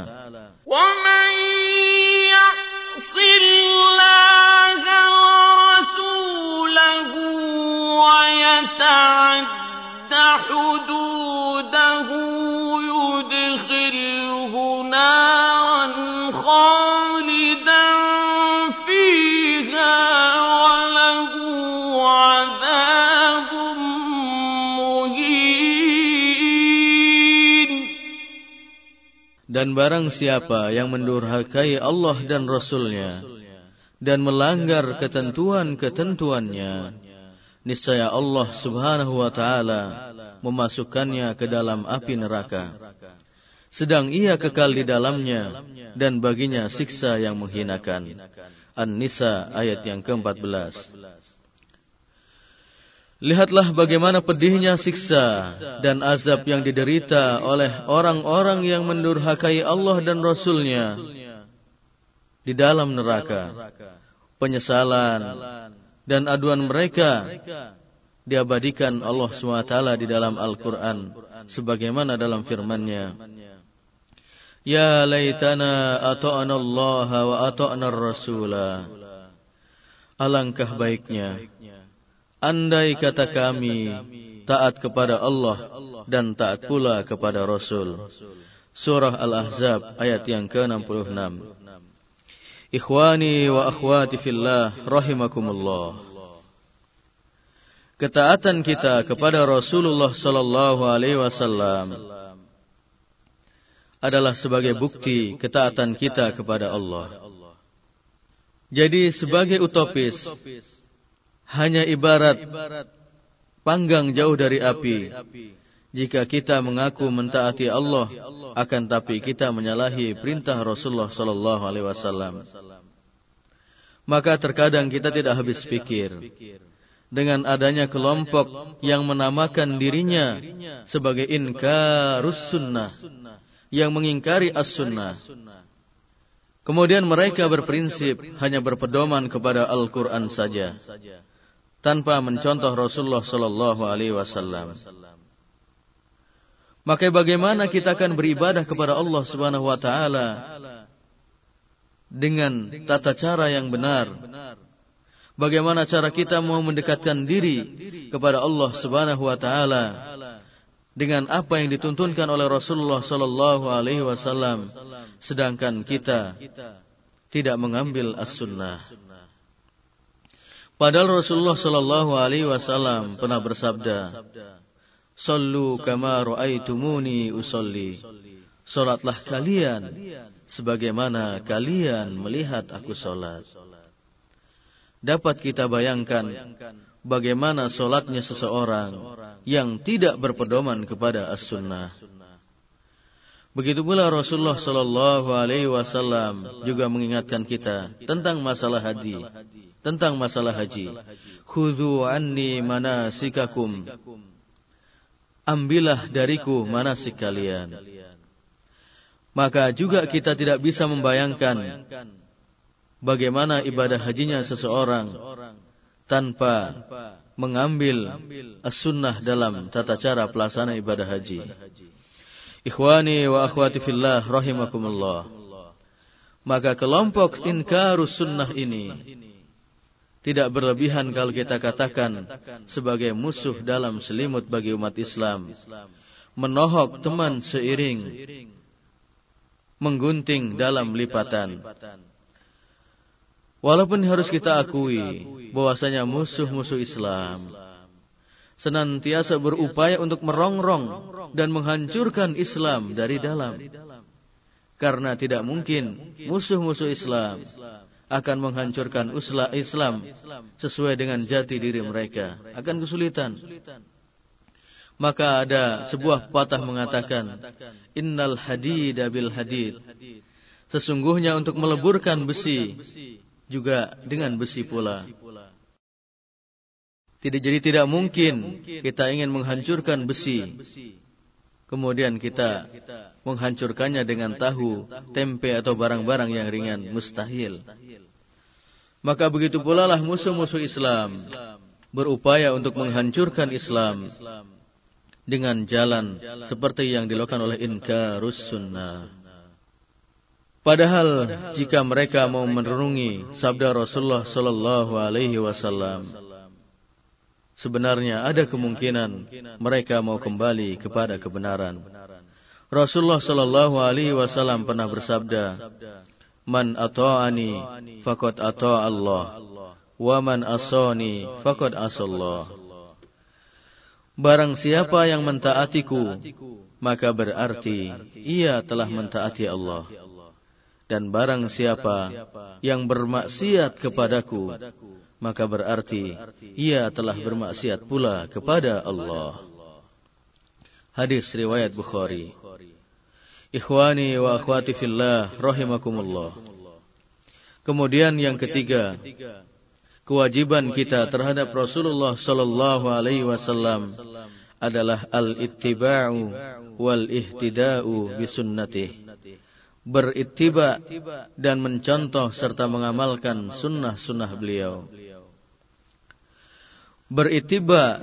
Dan barang siapa yang mendurhakai Allah dan Rasulnya dan melanggar ketentuan-ketentuannya, niscaya Allah Subhanahu wa taala memasukkannya ke dalam api neraka. Sedang ia kekal di dalamnya dan baginya siksa yang menghinakan. An-Nisa ayat yang ke-14. Lihatlah bagaimana pedihnya siksa dan azab yang diderita oleh orang-orang yang mendurhakai Allah dan Rasulnya di dalam neraka. Penyesalan, dan aduan mereka diabadikan Allah SWT di dalam Al-Quran sebagaimana dalam firman-Nya Ya laytana ata'ana Allah wa ata'ana Rasula Alangkah baiknya andai kata kami taat kepada Allah dan taat pula kepada Rasul. Surah Al-Ahzab ayat yang ke-66 Ikhwani wa akhwati fillah rahimakumullah. Ketaatan kita kepada Rasulullah sallallahu alaihi wasallam adalah sebagai bukti ketaatan kita kepada Allah. Jadi sebagai utopis hanya ibarat panggang jauh dari api jika kita mengaku mentaati Allah, akan tapi kita menyalahi perintah Rasulullah sallallahu alaihi wasallam. Maka terkadang kita tidak habis pikir dengan adanya kelompok yang menamakan dirinya sebagai inkarus sunnah yang mengingkari as-sunnah. Kemudian mereka berprinsip hanya berpedoman kepada Al-Quran saja, tanpa mencontoh Rasulullah Sallallahu Alaihi Wasallam. Maka bagaimana kita akan beribadah kepada Allah Subhanahu wa taala dengan tata cara yang benar? Bagaimana cara kita mau mendekatkan diri kepada Allah Subhanahu wa taala dengan apa yang dituntunkan oleh Rasulullah sallallahu alaihi wasallam sedangkan kita tidak mengambil as-sunnah. Padahal Rasulullah sallallahu alaihi wasallam pernah bersabda, Sallu kama ra'aitumuni usolli. Salatlah kalian sebagaimana kalian melihat aku salat. Dapat kita bayangkan bagaimana salatnya seseorang yang tidak berpedoman kepada as-sunnah. Begitu pula Rasulullah sallallahu alaihi wasallam juga mengingatkan kita tentang masalah haji, tentang masalah haji. Khudhu anni manasikakum ambillah dariku manasik kalian. Maka juga kita tidak bisa membayangkan bagaimana ibadah hajinya seseorang tanpa mengambil as-sunnah dalam tata cara pelaksana ibadah haji. Ikhwani wa akhwati fillah rahimakumullah. Maka kelompok inkarus sunnah ini tidak berlebihan kalau kita katakan sebagai musuh dalam selimut bagi umat Islam. Menohok teman seiring. Menggunting dalam lipatan. Walaupun harus kita akui bahwasanya musuh-musuh Islam senantiasa berupaya untuk merongrong dan menghancurkan Islam dari dalam. Karena tidak mungkin musuh-musuh Islam akan menghancurkan uslah Islam sesuai dengan jati diri mereka. Akan kesulitan. Maka ada sebuah patah mengatakan, Innal hadida bil hadid. Sesungguhnya untuk meleburkan besi, juga dengan besi pula. Tidak jadi tidak mungkin kita ingin menghancurkan besi. Kemudian kita menghancurkannya dengan tahu, tempe atau barang-barang yang ringan, mustahil. Maka begitu pula lah musuh-musuh Islam berupaya untuk menghancurkan Islam dengan jalan seperti yang dilakukan oleh inkarus sunnah. Padahal jika mereka mau merenungi sabda Rasulullah sallallahu alaihi wasallam sebenarnya ada kemungkinan mereka mau kembali kepada kebenaran. Rasulullah sallallahu alaihi wasallam pernah bersabda, "Man ata'ani faqad ata'a Allah, wa man asani faqad asallah." Barang siapa yang mentaatiku, maka berarti ia telah mentaati Allah. Dan barang siapa yang bermaksiat kepadaku, maka berarti ia telah bermaksiat pula kepada Allah. Hadis riwayat Bukhari. Ikhwani wa akhwati fillah rahimakumullah. Kemudian yang ketiga, kewajiban kita terhadap Rasulullah sallallahu alaihi wasallam adalah al-ittiba'u wal ihtida'u bi sunnatihi berittiba dan mencontoh serta mengamalkan sunnah-sunnah beliau. Berittiba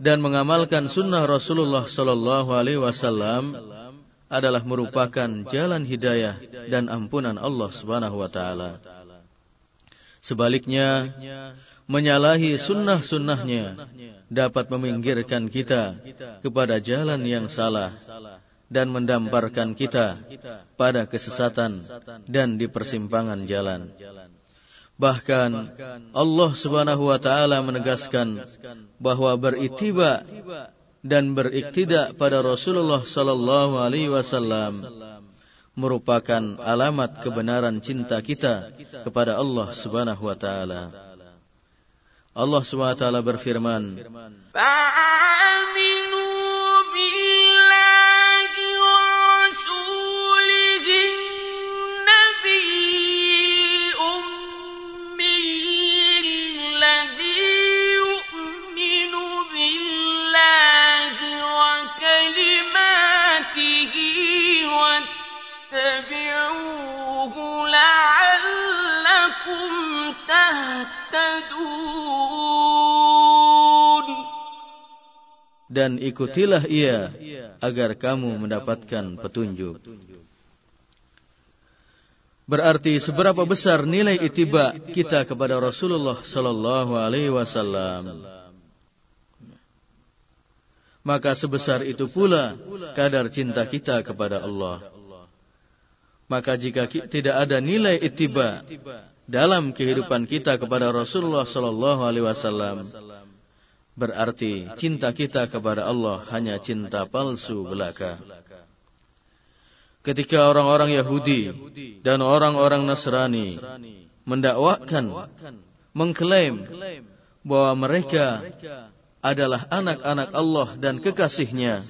dan mengamalkan sunnah Rasulullah Sallallahu Alaihi Wasallam adalah merupakan jalan hidayah dan ampunan Allah Subhanahu Wa Taala. Sebaliknya, menyalahi sunnah-sunnahnya dapat meminggirkan kita kepada jalan yang salah dan mendamparkan kita pada kesesatan dan di persimpangan jalan. Bahkan Allah Subhanahu wa taala menegaskan bahwa beritiba dan beriktidak pada Rasulullah sallallahu alaihi wasallam merupakan alamat kebenaran cinta kita kepada Allah Subhanahu wa taala. Allah Subhanahu wa taala berfirman, dan ikutilah ia agar kamu mendapatkan petunjuk. Berarti seberapa besar nilai itiba kita kepada Rasulullah sallallahu alaihi wasallam. Maka sebesar itu pula kadar cinta kita kepada Allah. Maka jika tidak ada nilai itiba dalam kehidupan kita kepada Rasulullah sallallahu alaihi wasallam, Berarti cinta kita kepada Allah hanya cinta palsu belaka. Ketika orang-orang Yahudi dan orang-orang Nasrani mendakwakan, mengklaim bahwa mereka adalah anak-anak Allah dan kekasihnya,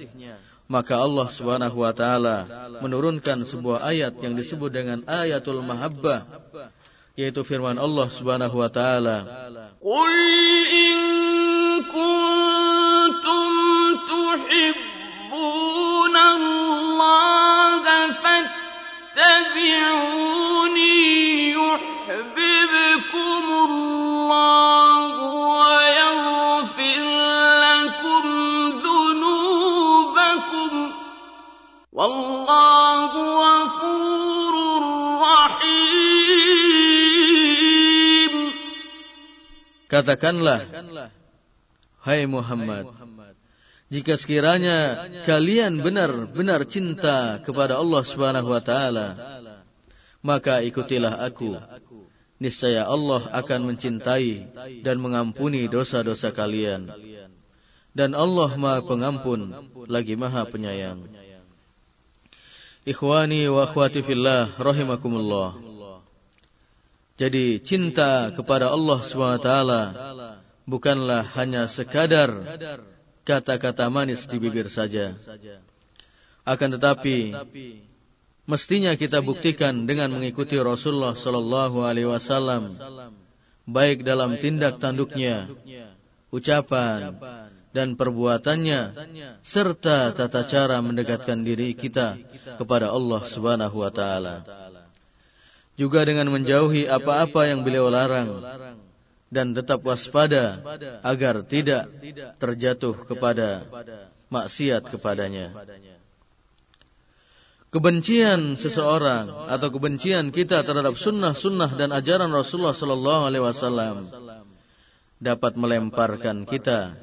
maka Allah Subhanahu wa taala menurunkan sebuah ayat yang disebut dengan ayatul mahabbah yaitu firman Allah Subhanahu wa taala كنتم تحبون الله فاتبعوني يحببكم الله ويغفر لكم ذنوبكم. والله غفور رحيم. Katakanlah Hai Muhammad, jika sekiranya kalian benar-benar cinta kepada Allah Subhanahu wa taala, maka ikutilah aku. Niscaya Allah akan mencintai dan mengampuni dosa-dosa kalian. Dan Allah Maha Pengampun lagi Maha Penyayang. Ikhwani wa akhwati fillah rahimakumullah. Jadi cinta kepada Allah SWT bukanlah hanya sekadar kata-kata manis di bibir saja. Akan tetapi mestinya kita buktikan dengan mengikuti Rasulullah sallallahu alaihi wasallam baik dalam tindak tanduknya ucapan, dan perbuatannya serta tata cara mendekatkan diri kita kepada Allah Subhanahu wa taala. Juga dengan menjauhi apa-apa yang beliau larang dan tetap waspada agar tidak terjatuh kepada maksiat kepadanya. Kebencian seseorang atau kebencian kita terhadap sunnah-sunnah dan ajaran Rasulullah Sallallahu Alaihi Wasallam dapat melemparkan kita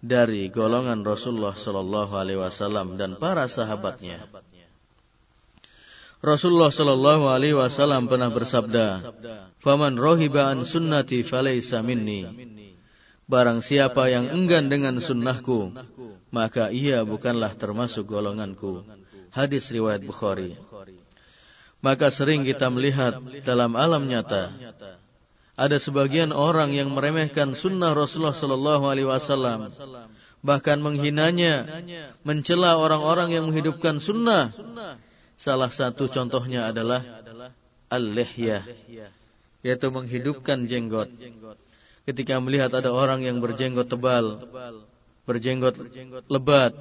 dari golongan Rasulullah sallallahu alaihi wasallam dan para sahabatnya. Rasulullah sallallahu alaihi wasallam pernah bersabda, "Faman rohiba an sunnati falaysa minni." Barang siapa yang enggan dengan sunnahku, maka ia bukanlah termasuk golonganku. Hadis riwayat Bukhari. Maka sering kita melihat dalam alam nyata ada sebagian orang yang meremehkan sunnah Rasulullah Sallallahu Alaihi Wasallam, bahkan menghinanya, mencela orang-orang yang menghidupkan sunnah. Salah satu contohnya adalah al-lihyah, yaitu menghidupkan jenggot. Ketika melihat ada orang yang berjenggot tebal, berjenggot lebat,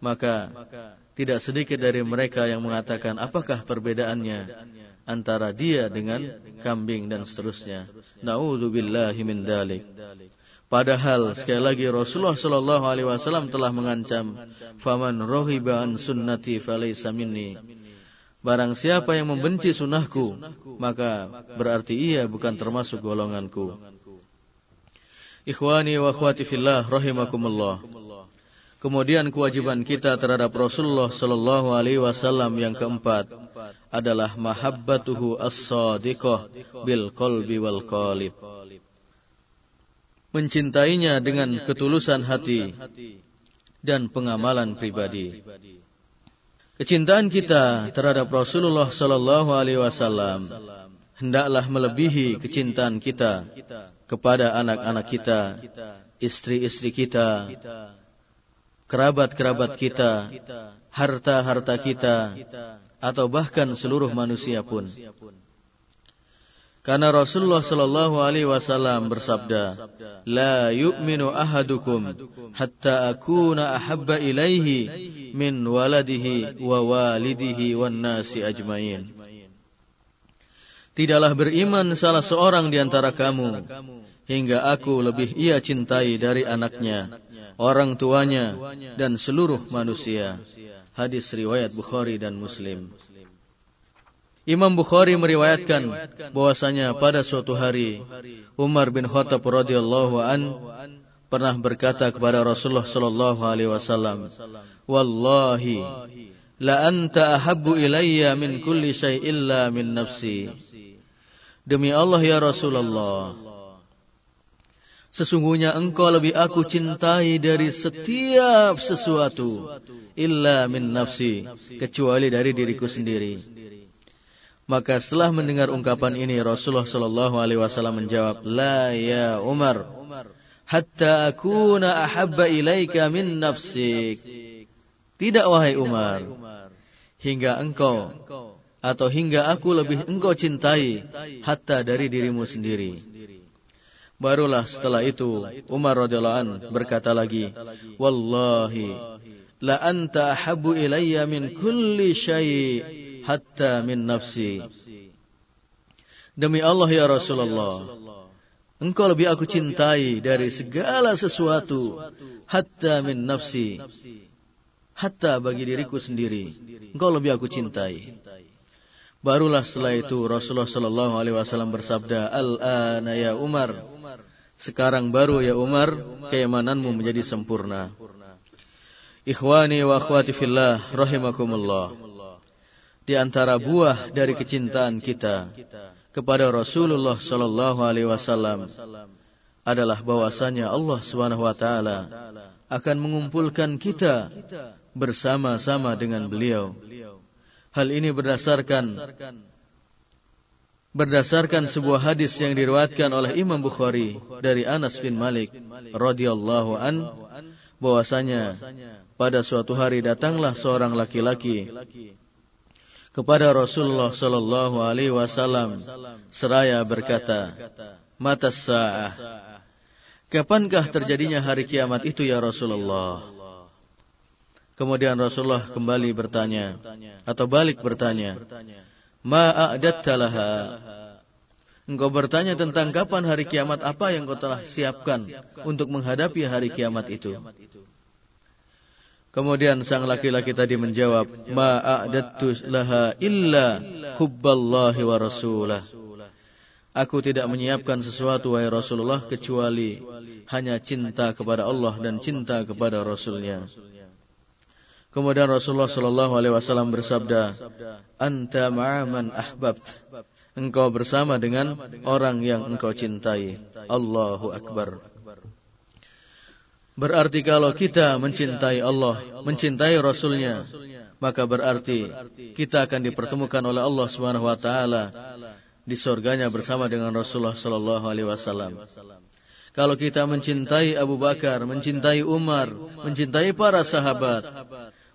maka tidak sedikit dari mereka yang mengatakan, apakah perbedaannya antara dia dengan kambing dan seterusnya. Nauzubillahi min dalik. Padahal sekali lagi Rasulullah sallallahu alaihi wasallam telah mengancam, "Faman rohiba an sunnati falaysa minni." Barang siapa yang membenci sunnahku, maka berarti ia bukan termasuk golonganku. Ikhwani wa akhwati fillah rahimakumullah. Kemudian kewajiban kita terhadap Rasulullah sallallahu alaihi wasallam yang keempat adalah mahabbatuhu as-sadiqah bil qalbi wal qalib. Mencintainya dengan ketulusan hati dan pengamalan pribadi. Kecintaan kita terhadap Rasulullah sallallahu alaihi wasallam hendaklah melebihi kecintaan kita kepada anak-anak kita, istri-istri kita, kerabat-kerabat kita, harta-harta kita, atau bahkan seluruh manusia pun. Karena Rasulullah sallallahu alaihi wasallam bersabda, "La yu'minu ahadukum hatta akuna ahabba ilaihi min waladihi wa walidihi wan nasi ajmain." Tidaklah beriman salah seorang di antara kamu hingga aku lebih ia cintai dari anaknya, orang tuanya dan seluruh manusia. Hadis riwayat Bukhari dan Muslim. Imam Bukhari meriwayatkan bahwasanya pada suatu hari Umar bin Khattab radhiyallahu an pernah berkata kepada Rasulullah sallallahu alaihi wasallam, "Wallahi la anta ahabbu ilayya min kulli syai' illa min nafsi." Demi Allah ya Rasulullah, Sesungguhnya engkau lebih aku cintai dari setiap sesuatu. Illa min nafsi. Kecuali dari diriku sendiri. Maka setelah mendengar ungkapan ini Rasulullah sallallahu alaihi wasallam menjawab, "La ya Umar, hatta akuna ahabba ilaika min nafsik." Tidak wahai Umar, hingga engkau atau hingga aku lebih engkau cintai hatta dari dirimu sendiri. Barulah setelah itu Umar radhiyallahu an berkata lagi, "Wallahi la anta ahabbu ilayya min kulli syai' hatta min nafsi." Demi Allah ya Rasulullah, engkau lebih aku cintai dari segala sesuatu hatta min nafsi. Hatta bagi diriku sendiri, engkau lebih aku cintai. Barulah setelah itu Rasulullah sallallahu alaihi wasallam bersabda, "Al-ana ya Umar." Sekarang baru ya Umar, keimananmu menjadi sempurna. Ikhwani wa akhwati fillah rahimakumullah. Di antara buah dari kecintaan kita kepada Rasulullah sallallahu alaihi wasallam adalah bahwasanya Allah Subhanahu wa taala akan mengumpulkan kita bersama-sama dengan beliau. Hal ini berdasarkan berdasarkan sebuah hadis yang diriwayatkan oleh Imam Bukhari dari Anas bin Malik radhiyallahu an bahwasanya pada suatu hari datanglah seorang laki-laki kepada Rasulullah sallallahu alaihi wasallam seraya berkata mata sa'ah Kapankah terjadinya hari kiamat itu ya Rasulullah? Kemudian Rasulullah kembali bertanya atau balik bertanya, "Ma a'datta laha?" Engkau bertanya tentang kapan hari kiamat apa yang kau telah siapkan untuk menghadapi hari kiamat itu. Kemudian sang laki-laki tadi menjawab, "Ma a'dattu laha illa hubballahi wa rasulah." Aku tidak menyiapkan sesuatu wahai Rasulullah kecuali hanya cinta kepada Allah dan cinta kepada Rasulnya. Kemudian Rasulullah Shallallahu Alaihi Wasallam bersabda, "Anta ma'aman ahbabt." Engkau bersama dengan orang yang engkau cintai. Allahu Akbar. Berarti kalau kita mencintai Allah, mencintai Rasulnya, maka berarti kita akan dipertemukan oleh Allah Subhanahu Wa Taala di surganya bersama dengan Rasulullah sallallahu alaihi wasallam. Kalau kita mencintai Abu Bakar, mencintai Umar, mencintai para sahabat,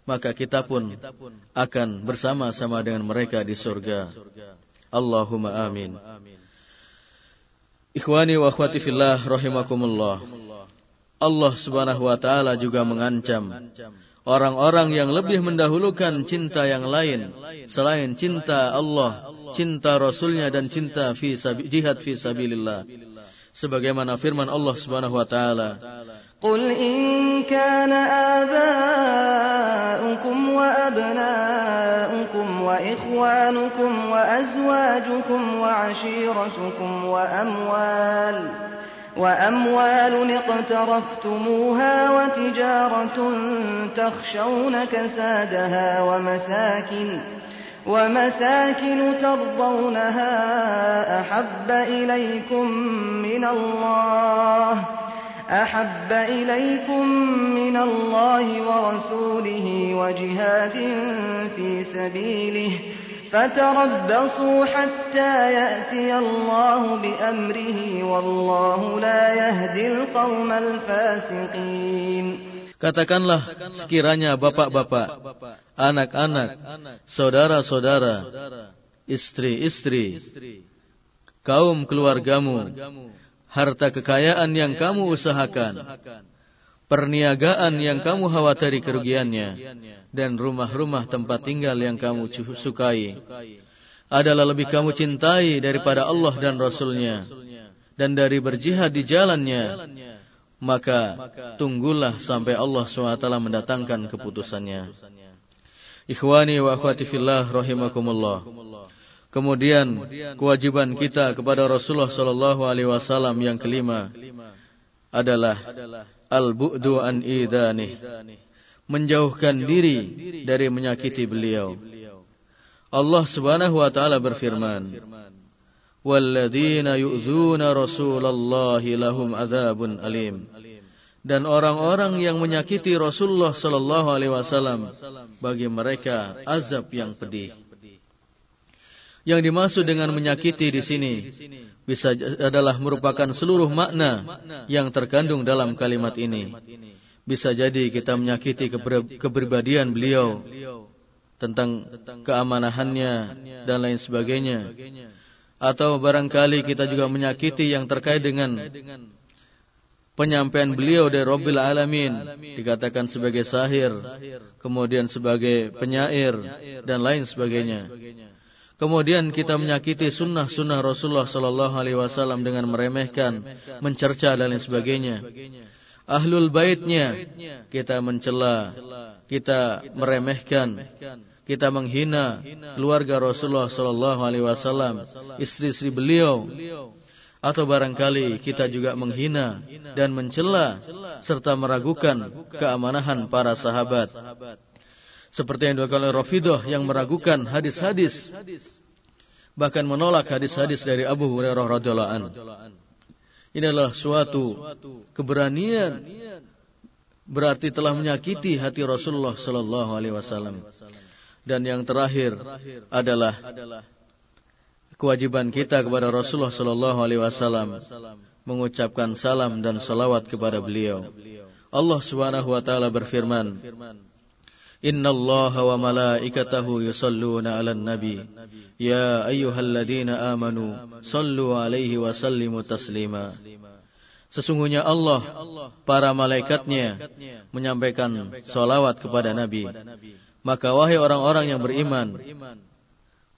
maka kita pun akan bersama-sama dengan mereka di surga. Allahumma amin. Ikhwani wa akhwati fillah rahimakumullah. Allah Subhanahu wa taala juga mengancam orang-orang yang lebih mendahulukan cinta yang lain selain cinta Allah, cinta Rasulnya dan cinta fi jihad fi sabilillah. Sebagaimana firman Allah Subhanahu wa taala, "Qul in kana aba'ukum wa abna'ukum wa ikhwanukum wa azwajukum wa ashiratukum wa amwal" وأموال اقترفتموها وتجارة تخشون كسادها ومساكن ومساكن ترضونها أحب إليكم من الله أحب إليكم من الله ورسوله وجهاد في سبيله فتربصوا حتى يأتي الله بأمره والله لا يهدي القوم الفاسقين Katakanlah sekiranya bapak-bapak, anak-anak, saudara-saudara, istri-istri, kaum keluargamu, harta kekayaan yang kamu usahakan, perniagaan yang kamu khawatiri kerugiannya, dan rumah-rumah tempat tinggal yang kamu sukai, adalah lebih kamu cintai daripada Allah dan Rasulnya, dan dari berjihad di jalannya, maka tunggulah sampai Allah SWT mendatangkan keputusannya. Ikhwani wa akhwati fillah rahimakumullah. Kemudian kewajiban kita kepada Rasulullah sallallahu alaihi wasallam yang kelima adalah al-bu'du an idani. Menjauhkan diri dari menyakiti beliau. Allah Subhanahu wa taala berfirman, "Walladzina yu'dzuna Rasulallahi lahum adzabun alim." Dan orang-orang yang menyakiti Rasulullah sallallahu alaihi wasallam bagi mereka azab yang pedih. Yang dimaksud dengan menyakiti di sini bisa adalah merupakan seluruh makna yang terkandung dalam kalimat ini. Bisa jadi kita menyakiti kepribadian beliau tentang keamanahannya dan lain sebagainya. Atau barangkali kita juga menyakiti yang terkait dengan penyampaian beliau dari Rabbil Alamin dikatakan sebagai sahir, kemudian sebagai penyair dan lain sebagainya. Kemudian kita menyakiti sunnah-sunnah Rasulullah Sallallahu Alaihi Wasallam dengan meremehkan, mencerca dan lain sebagainya. Ahlul baitnya kita mencela, kita meremehkan, kita menghina keluarga Rasulullah Sallallahu Alaihi Wasallam, istri-istri beliau, atau barangkali kita juga menghina dan mencela serta meragukan keamanahan para sahabat seperti yang dilakukan oleh Rafidah yang meragukan hadis-hadis. Bahkan menolak hadis-hadis dari Abu Hurairah radhiyallahu an. Ini adalah suatu keberanian berarti telah menyakiti hati Rasulullah sallallahu alaihi wasallam. Dan yang terakhir adalah kewajiban kita kepada Rasulullah sallallahu alaihi wasallam mengucapkan salam dan salawat kepada beliau. Allah Subhanahu wa taala berfirman, إن الله وملائكته يصلون على النبي يا أيها الذين آمنوا صلوا عليه وسلموا تسليما Sesungguhnya Allah, para malaikatnya menyampaikan solawat kepada Nabi. Maka wahai orang-orang yang beriman,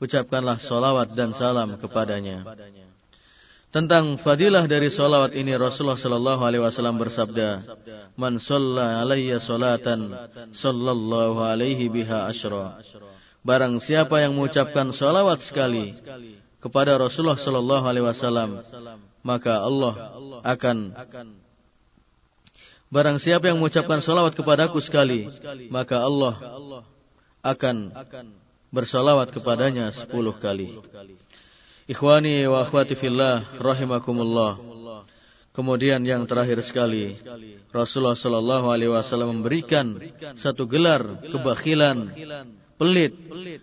ucapkanlah solawat dan salam kepadanya. Tentang fadilah dari solawat ini Rasulullah Sallallahu Alaihi Wasallam bersabda, "Man solla alayya solatan, sallallahu alaihi biha ashra." Barang siapa yang mengucapkan solawat sekali kepada Rasulullah Sallallahu Alaihi Wasallam, maka Allah akan Barang siapa yang mengucapkan solawat kepadaku sekali, maka Allah akan bersolawat kepadanya sepuluh kali. Ikhwani wa akhwati fillah rahimakumullah. Kemudian yang terakhir sekali, Rasulullah sallallahu alaihi wasallam memberikan satu gelar kebakhilan pelit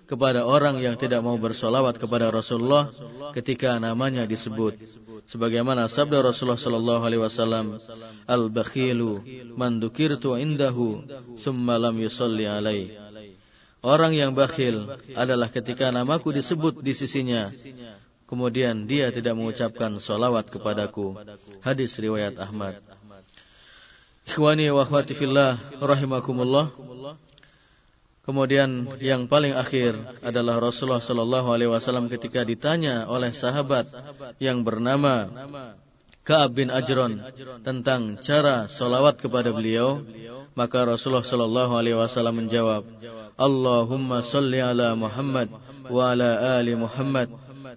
kepada orang yang tidak mau bersolawat kepada Rasulullah ketika namanya disebut. Sebagaimana sabda Rasulullah sallallahu alaihi wasallam, "Al-bakhilu man dzukirtu indahu tsumma lam yusalli alai." Orang yang bakhil adalah ketika namaku disebut di sisinya, Kemudian dia tidak mengucapkan solawat kepadaku. Hadis riwayat Ahmad. Ikhwani wa akhwati fillah rahimakumullah. Kemudian yang paling akhir adalah Rasulullah sallallahu alaihi wasallam ketika ditanya oleh sahabat yang bernama Ka'ab bin Ajron tentang cara solawat kepada beliau, maka Rasulullah sallallahu alaihi wasallam menjawab, Allahumma salli ala Muhammad wa ala ali Muhammad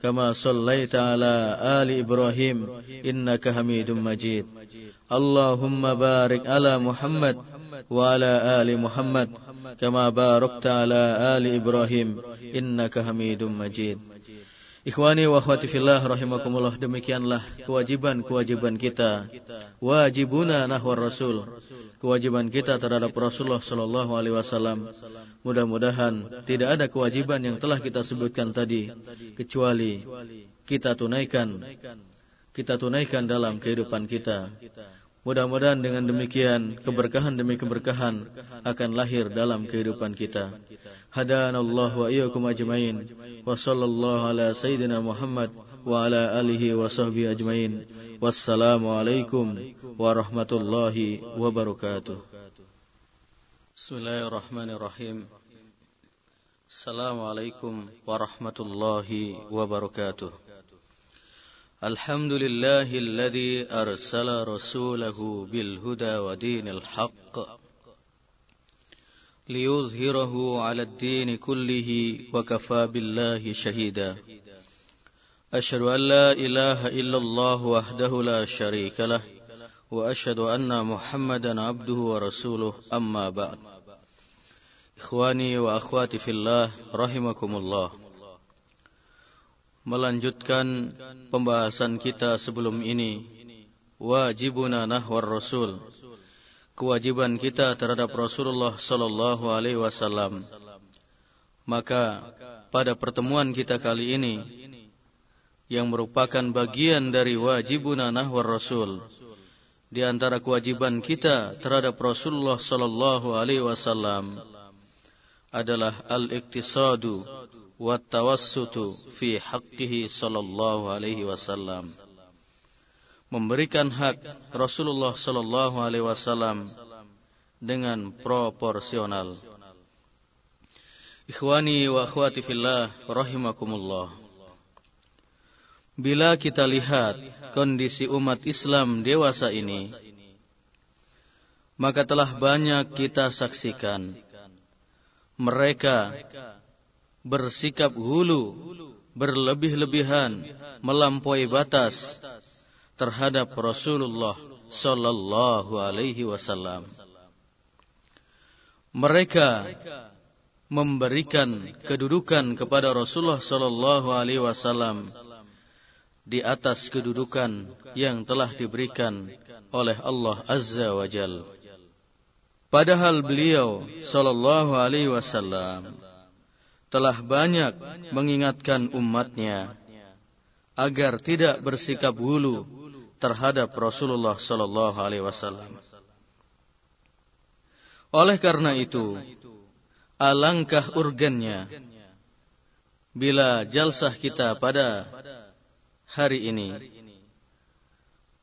كما صليت على آل إبراهيم إنك حميد مجيد. اللهم بارك على محمد وعلى آل محمد كما باركت على آل إبراهيم إنك حميد مجيد. Ikhwani wa akhwati fillah rahimakumullah demikianlah kewajiban-kewajiban kita. Wajibuna nahwar Rasul. Kewajiban kita terhadap Rasulullah sallallahu alaihi wasallam. Mudah-mudahan tidak ada kewajiban yang telah kita sebutkan tadi kecuali kita tunaikan kita tunaikan dalam kehidupan kita. Mudah-mudahan dengan demikian keberkahan demi keberkahan akan lahir dalam kehidupan kita. Hadanallahu wa iyyakum ajmain wa sallallahu ala sayyidina Muhammad wa ala alihi wa sahbihi ajmain. Wassalamu alaikum warahmatullahi wabarakatuh. Bismillahirrahmanirrahim. Assalamualaikum warahmatullahi wabarakatuh. الحمد لله الذي أرسل رسوله بالهدى ودين الحق ليظهره على الدين كله وكفى بالله شهيدا. أشهد أن لا إله إلا الله وحده لا شريك له وأشهد أن محمدا عبده ورسوله أما بعد. إخواني وأخواتي في الله رحمكم الله. Melanjutkan pembahasan kita sebelum ini. Wajibuna nahwar rasul. Kewajiban kita terhadap Rasulullah sallallahu alaihi wasallam. Maka pada pertemuan kita kali ini yang merupakan bagian dari wajibuna nahwar rasul di antara kewajiban kita terhadap Rasulullah sallallahu alaihi wasallam adalah al-iktisadu wattawassutu fi haqqihi sallallahu alaihi wasallam. Memberikan hak Rasulullah sallallahu alaihi wasallam dengan proporsional. Ikhwani wa akhwati fillah rahimakumullah. Bila kita lihat kondisi umat Islam dewasa ini maka telah banyak kita saksikan. Mereka bersikap hulu, berlebih-lebihan, melampaui batas terhadap Rasulullah sallallahu alaihi wasallam. Mereka memberikan kedudukan kepada Rasulullah sallallahu alaihi wasallam di atas kedudukan yang telah diberikan oleh Allah Azza wa Jalla. Padahal beliau sallallahu alaihi wasallam telah banyak mengingatkan umatnya agar tidak bersikap hulu terhadap Rasulullah sallallahu alaihi wasallam. Oleh karena itu, alangkah urgennya bila jalsah kita pada hari ini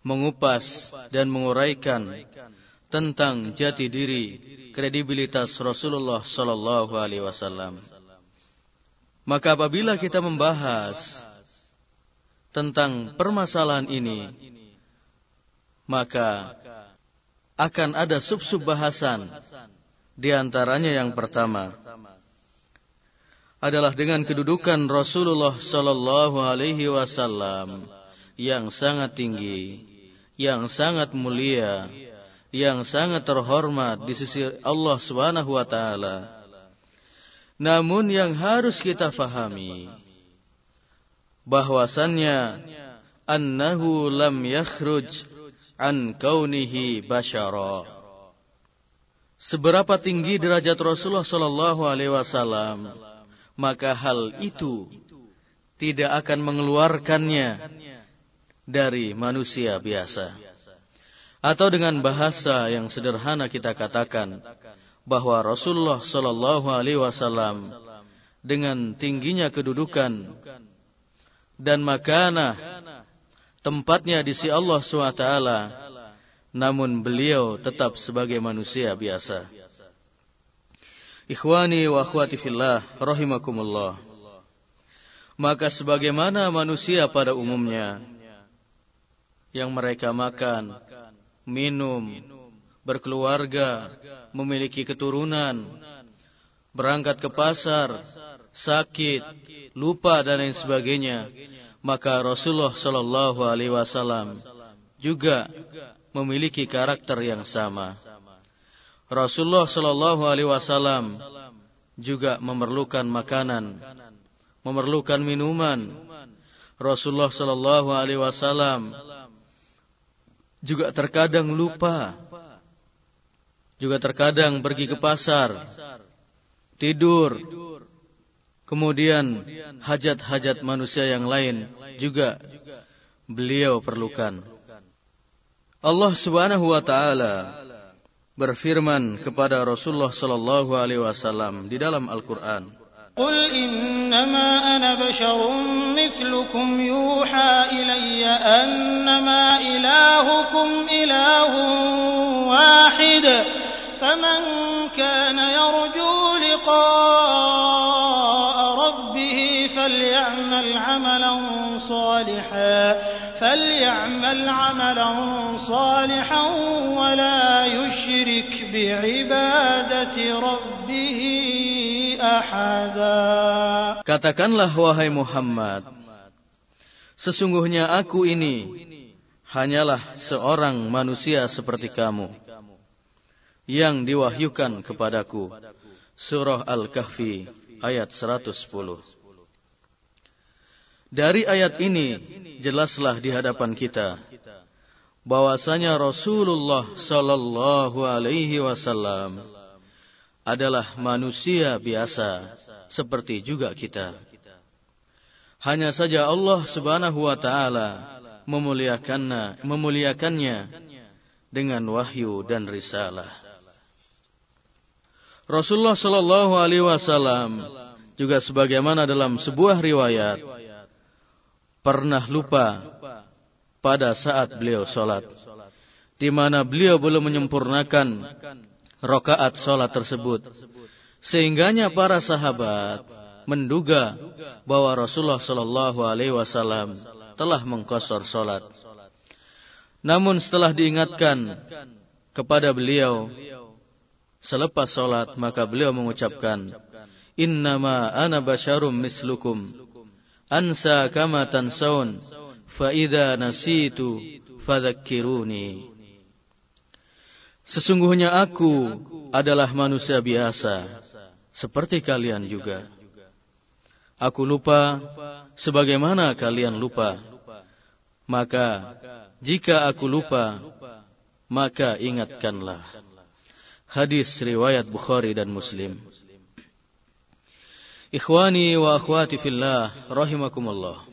mengupas dan menguraikan tentang jati diri kredibilitas Rasulullah sallallahu alaihi wasallam. Maka apabila kita membahas tentang permasalahan ini, maka akan ada sub-sub bahasan di antaranya yang pertama adalah dengan kedudukan Rasulullah sallallahu alaihi wasallam yang sangat tinggi, yang sangat mulia, yang sangat terhormat di sisi Allah Subhanahu wa taala. Namun yang harus kita fahami bahwasannya annahu lam yakhruj an kaunihi bashara. Seberapa tinggi derajat Rasulullah sallallahu alaihi wasallam maka hal itu tidak akan mengeluarkannya dari manusia biasa. Atau dengan bahasa yang sederhana kita katakan bahwa Rasulullah Shallallahu Alaihi Wasallam dengan tingginya kedudukan dan makanah tempatnya di sisi Allah SWT, namun beliau tetap sebagai manusia biasa. Ikhwani wa akhwati fillah rahimakumullah. Maka sebagaimana manusia pada umumnya yang mereka makan, minum, berkeluarga, memiliki keturunan, berangkat ke pasar, sakit, lupa dan lain sebagainya, maka Rasulullah Shallallahu Alaihi Wasallam juga memiliki karakter yang sama. Rasulullah Shallallahu Alaihi Wasallam juga memerlukan makanan, memerlukan minuman. Rasulullah Shallallahu Alaihi Wasallam juga terkadang lupa, juga terkadang pergi ke pasar, tidur, kemudian hajat-hajat manusia yang lain juga beliau perlukan. Allah Subhanahu wa taala berfirman kepada Rasulullah sallallahu alaihi wasallam di dalam Al-Qur'an. قل إنما أنا بشر مثلكم يوحى إلي أنما إلهكم إله واحد فمن كان يرجو لقاء ربه فليعمل عملا صالحا فليعمل عملا صالحا ولا يشرك بعبادة ربه أحدا Katakanlah wahai Muhammad, sesungguhnya aku ini hanyalah seorang manusia seperti kamu yang diwahyukan kepadaku. Surah Al-Kahfi ayat 110. Dari ayat ini jelaslah di hadapan kita bahwasanya Rasulullah sallallahu alaihi wasallam adalah manusia biasa seperti juga kita. Hanya saja Allah Subhanahu wa taala memuliakannya memuliakannya dengan wahyu dan risalah. Rasulullah Shallallahu Alaihi Wasallam juga sebagaimana dalam sebuah riwayat pernah lupa pada saat beliau sholat, di mana beliau belum menyempurnakan rokaat sholat tersebut, sehingganya para sahabat menduga bahwa Rasulullah Shallallahu Alaihi Wasallam telah mengkosor sholat. Namun setelah diingatkan kepada beliau Selepas solat maka beliau mengucapkan, Innama ana basyarum mislukum, ansa kama tansaun, fa idza nasitu fadzakkiruni. Sesungguhnya aku adalah manusia biasa, seperti kalian juga. Aku lupa sebagaimana kalian lupa. Maka jika aku lupa, maka ingatkanlah. Hadis riwayat Bukhari dan Muslim. Ikhwani wa akhwati fillah rahimakumullah.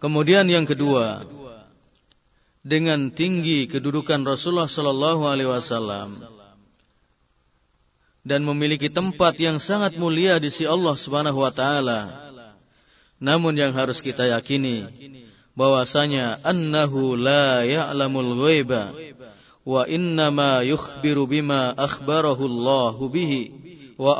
Kemudian yang kedua, dengan tinggi kedudukan Rasulullah sallallahu alaihi wasallam dan memiliki tempat yang sangat mulia di sisi Allah Subhanahu wa taala. Namun yang harus kita yakini bahwasanya annahu la ya'lamul ghaiba wa innama yukhbiru bima akhbarahu Allah bihi wa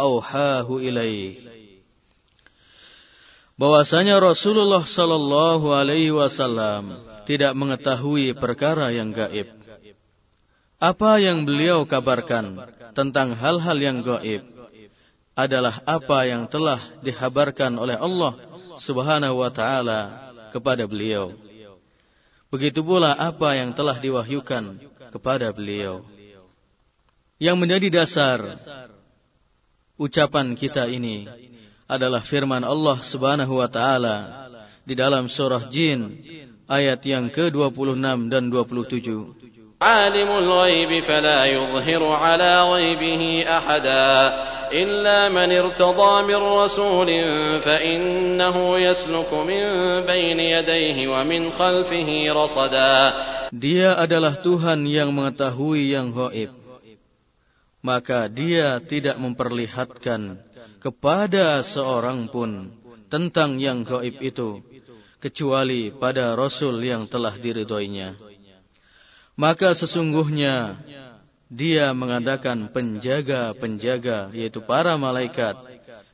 bahwasanya Rasulullah sallallahu alaihi wasallam tidak mengetahui perkara yang gaib apa yang beliau kabarkan tentang hal-hal yang gaib adalah apa yang telah dihabarkan oleh Allah Subhanahu wa taala kepada beliau. Begitu pula apa yang telah diwahyukan kepada beliau. Yang menjadi dasar ucapan kita ini adalah firman Allah Subhanahu wa taala di dalam surah Jin ayat yang ke-26 dan 27. عالم الغيب فلا يظهر على غيبه أحدا إلا من ارتضى من رسول فإنه يسلك من بين يديه ومن خلفه رصدا Dia adalah Tuhan yang mengetahui yang gaib. Maka dia tidak memperlihatkan kepada seorang pun tentang yang gaib itu kecuali pada Rasul yang telah diridhoinya. Maka sesungguhnya dia mengadakan penjaga-penjaga yaitu para malaikat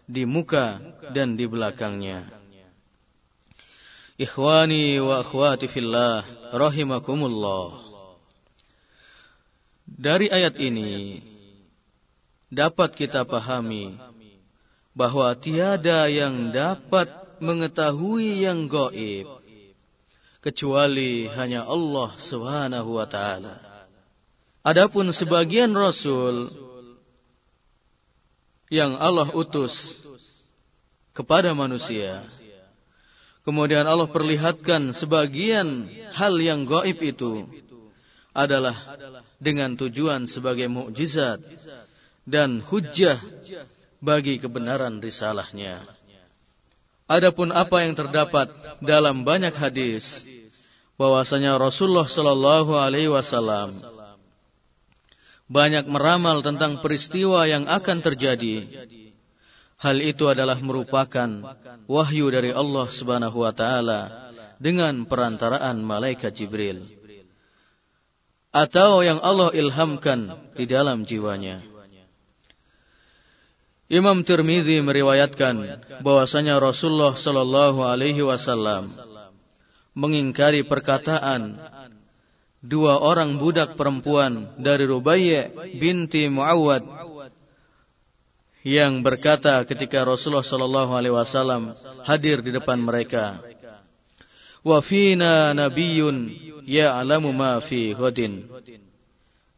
di muka dan di belakangnya. Ikhwani wa akhwati fillah rahimakumullah. Dari ayat ini dapat kita pahami bahwa tiada yang dapat mengetahui yang gaib kecuali hanya Allah Subhanahu wa taala. Adapun sebagian rasul yang Allah utus kepada manusia, kemudian Allah perlihatkan sebagian hal yang gaib itu adalah dengan tujuan sebagai mukjizat dan hujjah bagi kebenaran risalahnya. Adapun apa yang terdapat dalam banyak hadis bahwasanya Rasulullah Shallallahu Alaihi Wasallam banyak meramal tentang peristiwa yang akan terjadi. Hal itu adalah merupakan wahyu dari Allah Subhanahu wa taala dengan perantaraan malaikat Jibril atau yang Allah ilhamkan di dalam jiwanya. Imam Tirmizi meriwayatkan bahwasanya Rasulullah Shallallahu alaihi wasallam mengingkari perkataan dua orang budak perempuan dari Rubayy binti Muawwad yang berkata ketika Rasulullah sallallahu alaihi wasallam hadir di depan mereka wa fina nabiyyun ya'lamu ma fi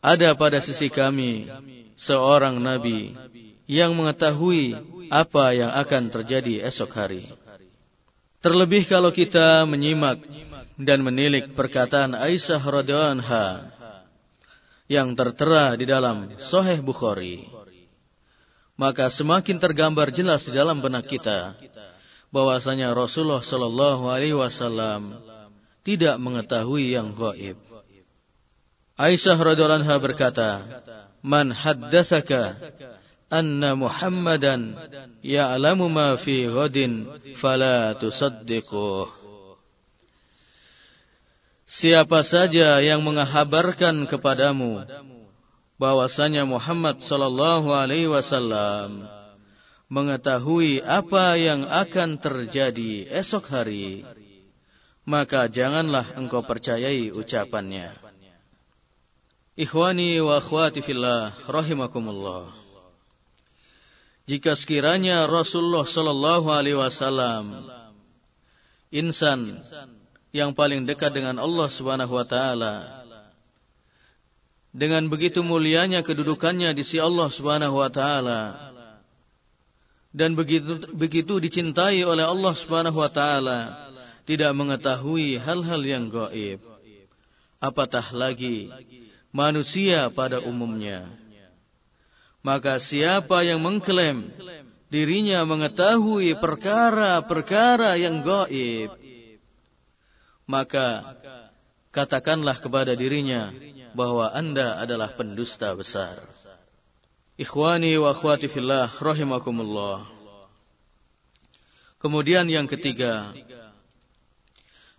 ada pada sisi kami seorang nabi yang mengetahui apa yang akan terjadi esok hari terlebih kalau kita menyimak dan menilik perkataan Aisyah radhiyallahu anha yang tertera di dalam Sahih Bukhari, maka semakin tergambar jelas di dalam benak kita bahwasanya Rasulullah Shallallahu Alaihi Wasallam tidak mengetahui yang gaib. Aisyah radhiyallahu anha berkata, "Man haddatsaka anna Muhammadan ya'lamu ma fi ghadin fala tusaddiquh." Siapa saja yang menghabarkan kepadamu bahwasanya Muhammad sallallahu alaihi wasallam mengetahui apa yang akan terjadi esok hari, maka janganlah engkau percayai ucapannya. Ikhwani wa akhwati fillah rahimakumullah. Jika sekiranya Rasulullah sallallahu alaihi wasallam insan yang paling dekat dengan Allah Subhanahu wa taala. Dengan begitu mulianya kedudukannya di sisi Allah Subhanahu wa taala dan begitu begitu dicintai oleh Allah Subhanahu wa taala, tidak mengetahui hal-hal yang gaib. Apatah lagi manusia pada umumnya. Maka siapa yang mengklaim dirinya mengetahui perkara-perkara yang gaib, maka katakanlah kepada dirinya bahwa anda adalah pendusta besar. Ikhwani wa akhwati fillah rahimakumullah. Kemudian yang ketiga,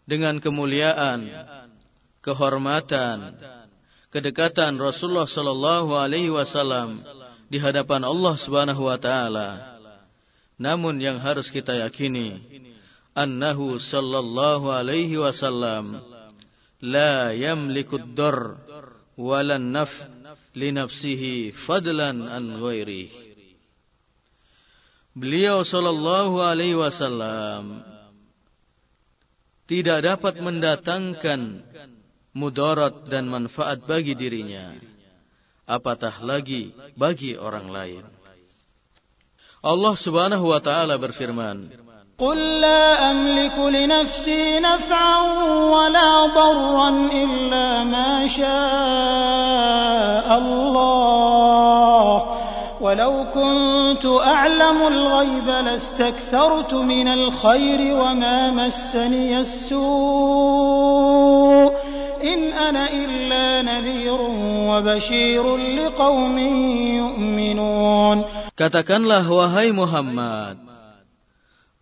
dengan kemuliaan, kehormatan, kedekatan Rasulullah sallallahu alaihi wasallam di hadapan Allah Subhanahu wa taala. Namun yang harus kita yakini annahu sallallahu alaihi wasallam la yamliku ad-dar wala an-naf li nafsihi fadlan an ghairihi. Beliau sallallahu alaihi wasallam tidak dapat mendatangkan mudarat dan manfaat bagi dirinya apatah lagi bagi orang lain Allah Subhanahu wa taala berfirman, "Qul la amliku li nafsi naf'an wa la darran illa ma sha'a Allah." ولو كنت أعلم الغيب لاستكثرت من الخير وما مسني السوء إن أنا إلا نذير وبشير لقوم يؤمنون Katakanlah wahai Muhammad,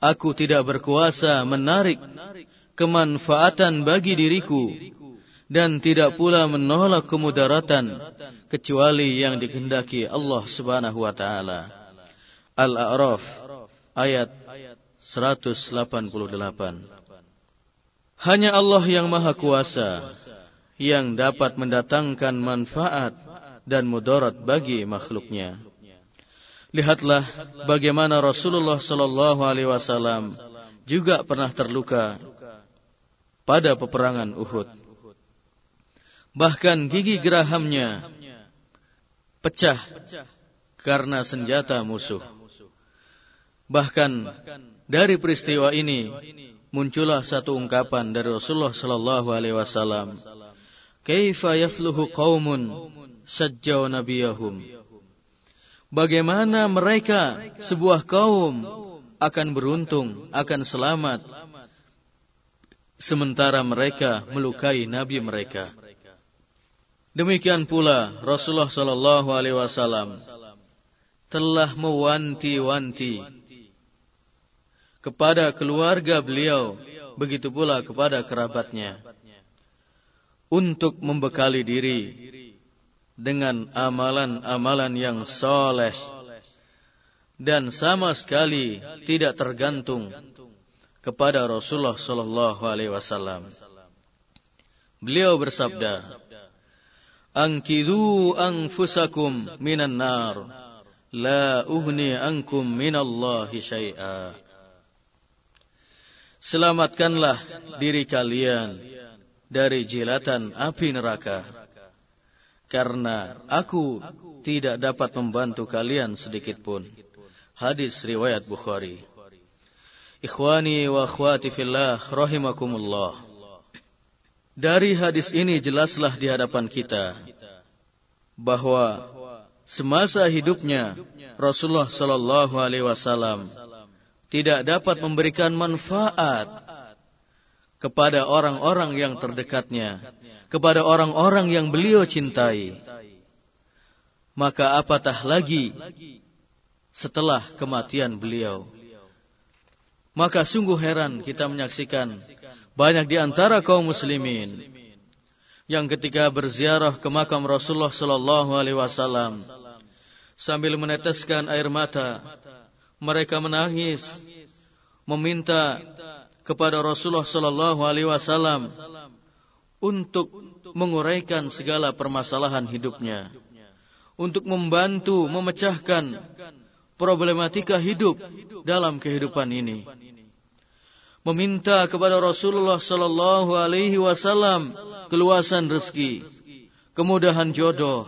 aku tidak berkuasa menarik kemanfaatan bagi diriku dan tidak pula menolak kemudaratan kecuali yang dikehendaki Allah Subhanahu wa taala. Al-A'raf ayat 188. Hanya Allah yang Maha Kuasa yang dapat mendatangkan manfaat dan mudarat bagi makhluknya. Lihatlah bagaimana Rasulullah Sallallahu Alaihi Wasallam juga pernah terluka pada peperangan Uhud. Bahkan gigi gerahamnya pecah karena senjata musuh. Bahkan dari peristiwa ini muncullah satu ungkapan dari Rasulullah Sallallahu Alaihi Wasallam. Kaifa yafluhu qaumun sajjau nabiyahum bagaimana mereka sebuah kaum akan beruntung, akan selamat sementara mereka melukai nabi mereka. Demikian pula Rasulullah sallallahu alaihi wasallam telah mewanti-wanti kepada keluarga beliau, begitu pula kepada kerabatnya untuk membekali diri dengan amalan-amalan yang soleh dan sama sekali tidak tergantung kepada Rasulullah Sallallahu Alaihi Wasallam. Beliau bersabda, "Angkidu anfusakum minan nar, la uhni ankum minallahi syai'a." Selamatkanlah diri kalian dari jilatan api neraka karena aku tidak dapat membantu kalian sedikit pun. Hadis riwayat Bukhari. Ikhwani wa akhwati fillah rahimakumullah. Dari hadis ini jelaslah di hadapan kita bahwa semasa hidupnya Rasulullah sallallahu alaihi wasallam tidak dapat memberikan manfaat kepada orang-orang yang terdekatnya kepada orang-orang yang beliau cintai. Maka apatah lagi setelah kematian beliau. Maka sungguh heran kita menyaksikan banyak di antara kaum muslimin yang ketika berziarah ke makam Rasulullah sallallahu alaihi wasallam sambil meneteskan air mata mereka menangis meminta kepada Rasulullah sallallahu alaihi wasallam untuk menguraikan segala permasalahan hidupnya, untuk membantu memecahkan problematika hidup dalam kehidupan ini. Meminta kepada Rasulullah sallallahu alaihi wasallam keluasan rezeki, kemudahan jodoh,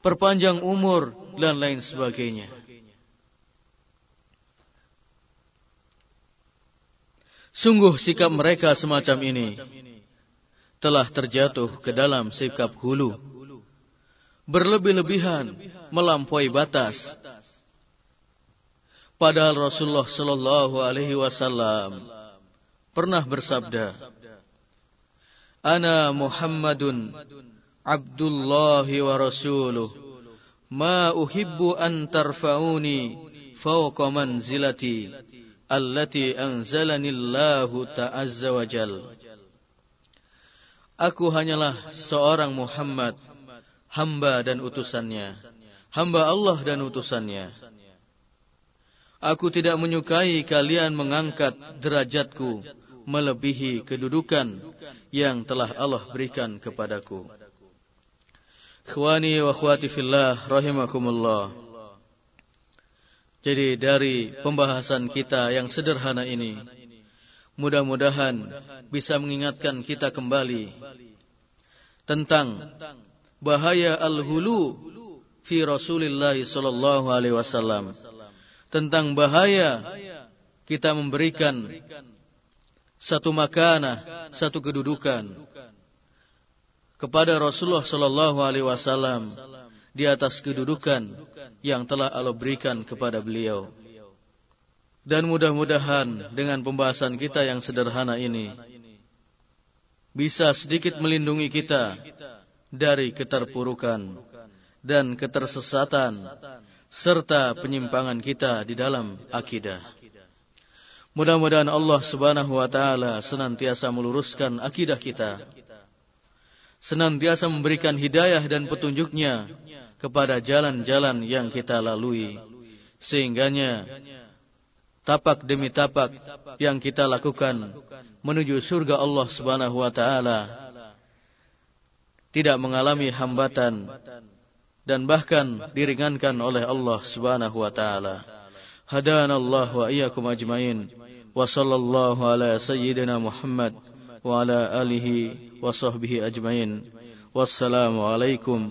perpanjang umur dan lain sebagainya. Sungguh sikap mereka semacam ini telah terjatuh ke dalam sikap hulu. Berlebih-lebihan melampaui batas. Padahal Rasulullah sallallahu alaihi wasallam pernah bersabda, "Ana Muhammadun Abdullah wa rasuluh, ma uhibbu an tarfa'uni fawqa manzilati allati anzalani Allah ta'azza wa. Aku hanyalah seorang Muhammad, hamba dan utusannya. Hamba Allah dan utusannya. Aku tidak menyukai kalian mengangkat derajatku melebihi kedudukan yang telah Allah berikan kepadaku. Khwani wa khwati fillah rahimakumullah. Jadi dari pembahasan kita yang sederhana ini, mudah-mudahan bisa mengingatkan kita kembali tentang bahaya al-hulu fi Rasulillah sallallahu alaihi wasallam. Tentang bahaya kita memberikan satu makanah, satu kedudukan kepada Rasulullah sallallahu alaihi wasallam di atas kedudukan yang telah Allah berikan kepada beliau. Dan mudah-mudahan dengan pembahasan kita yang sederhana ini bisa sedikit melindungi kita dari keterpurukan dan ketersesatan serta penyimpangan kita di dalam akidah. Mudah-mudahan Allah Subhanahu wa taala senantiasa meluruskan akidah kita. Senantiasa memberikan hidayah dan petunjuknya kepada jalan-jalan yang kita lalui. Sehingganya tapak demi tapak yang kita lakukan menuju surga Allah Subhanahu wa taala tidak mengalami hambatan dan bahkan diringankan oleh Allah Subhanahu wa taala. Allah wa iyyakum ajmain. Wa sallallahu ala sayyidina Muhammad wa ala alihi wa sahbihi ajmain. Wassalamu alaikum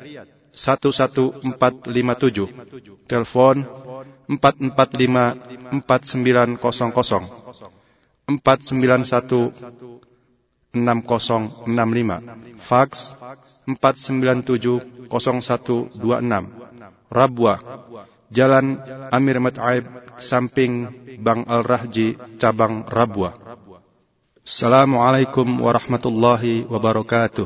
11457. Telepon 445 4900 491 6065. Fax 497 0126. Rabwa Jalan Amir Mat'aib samping Bang Al-Rahji cabang Rabwa. Assalamualaikum warahmatullahi wabarakatuh.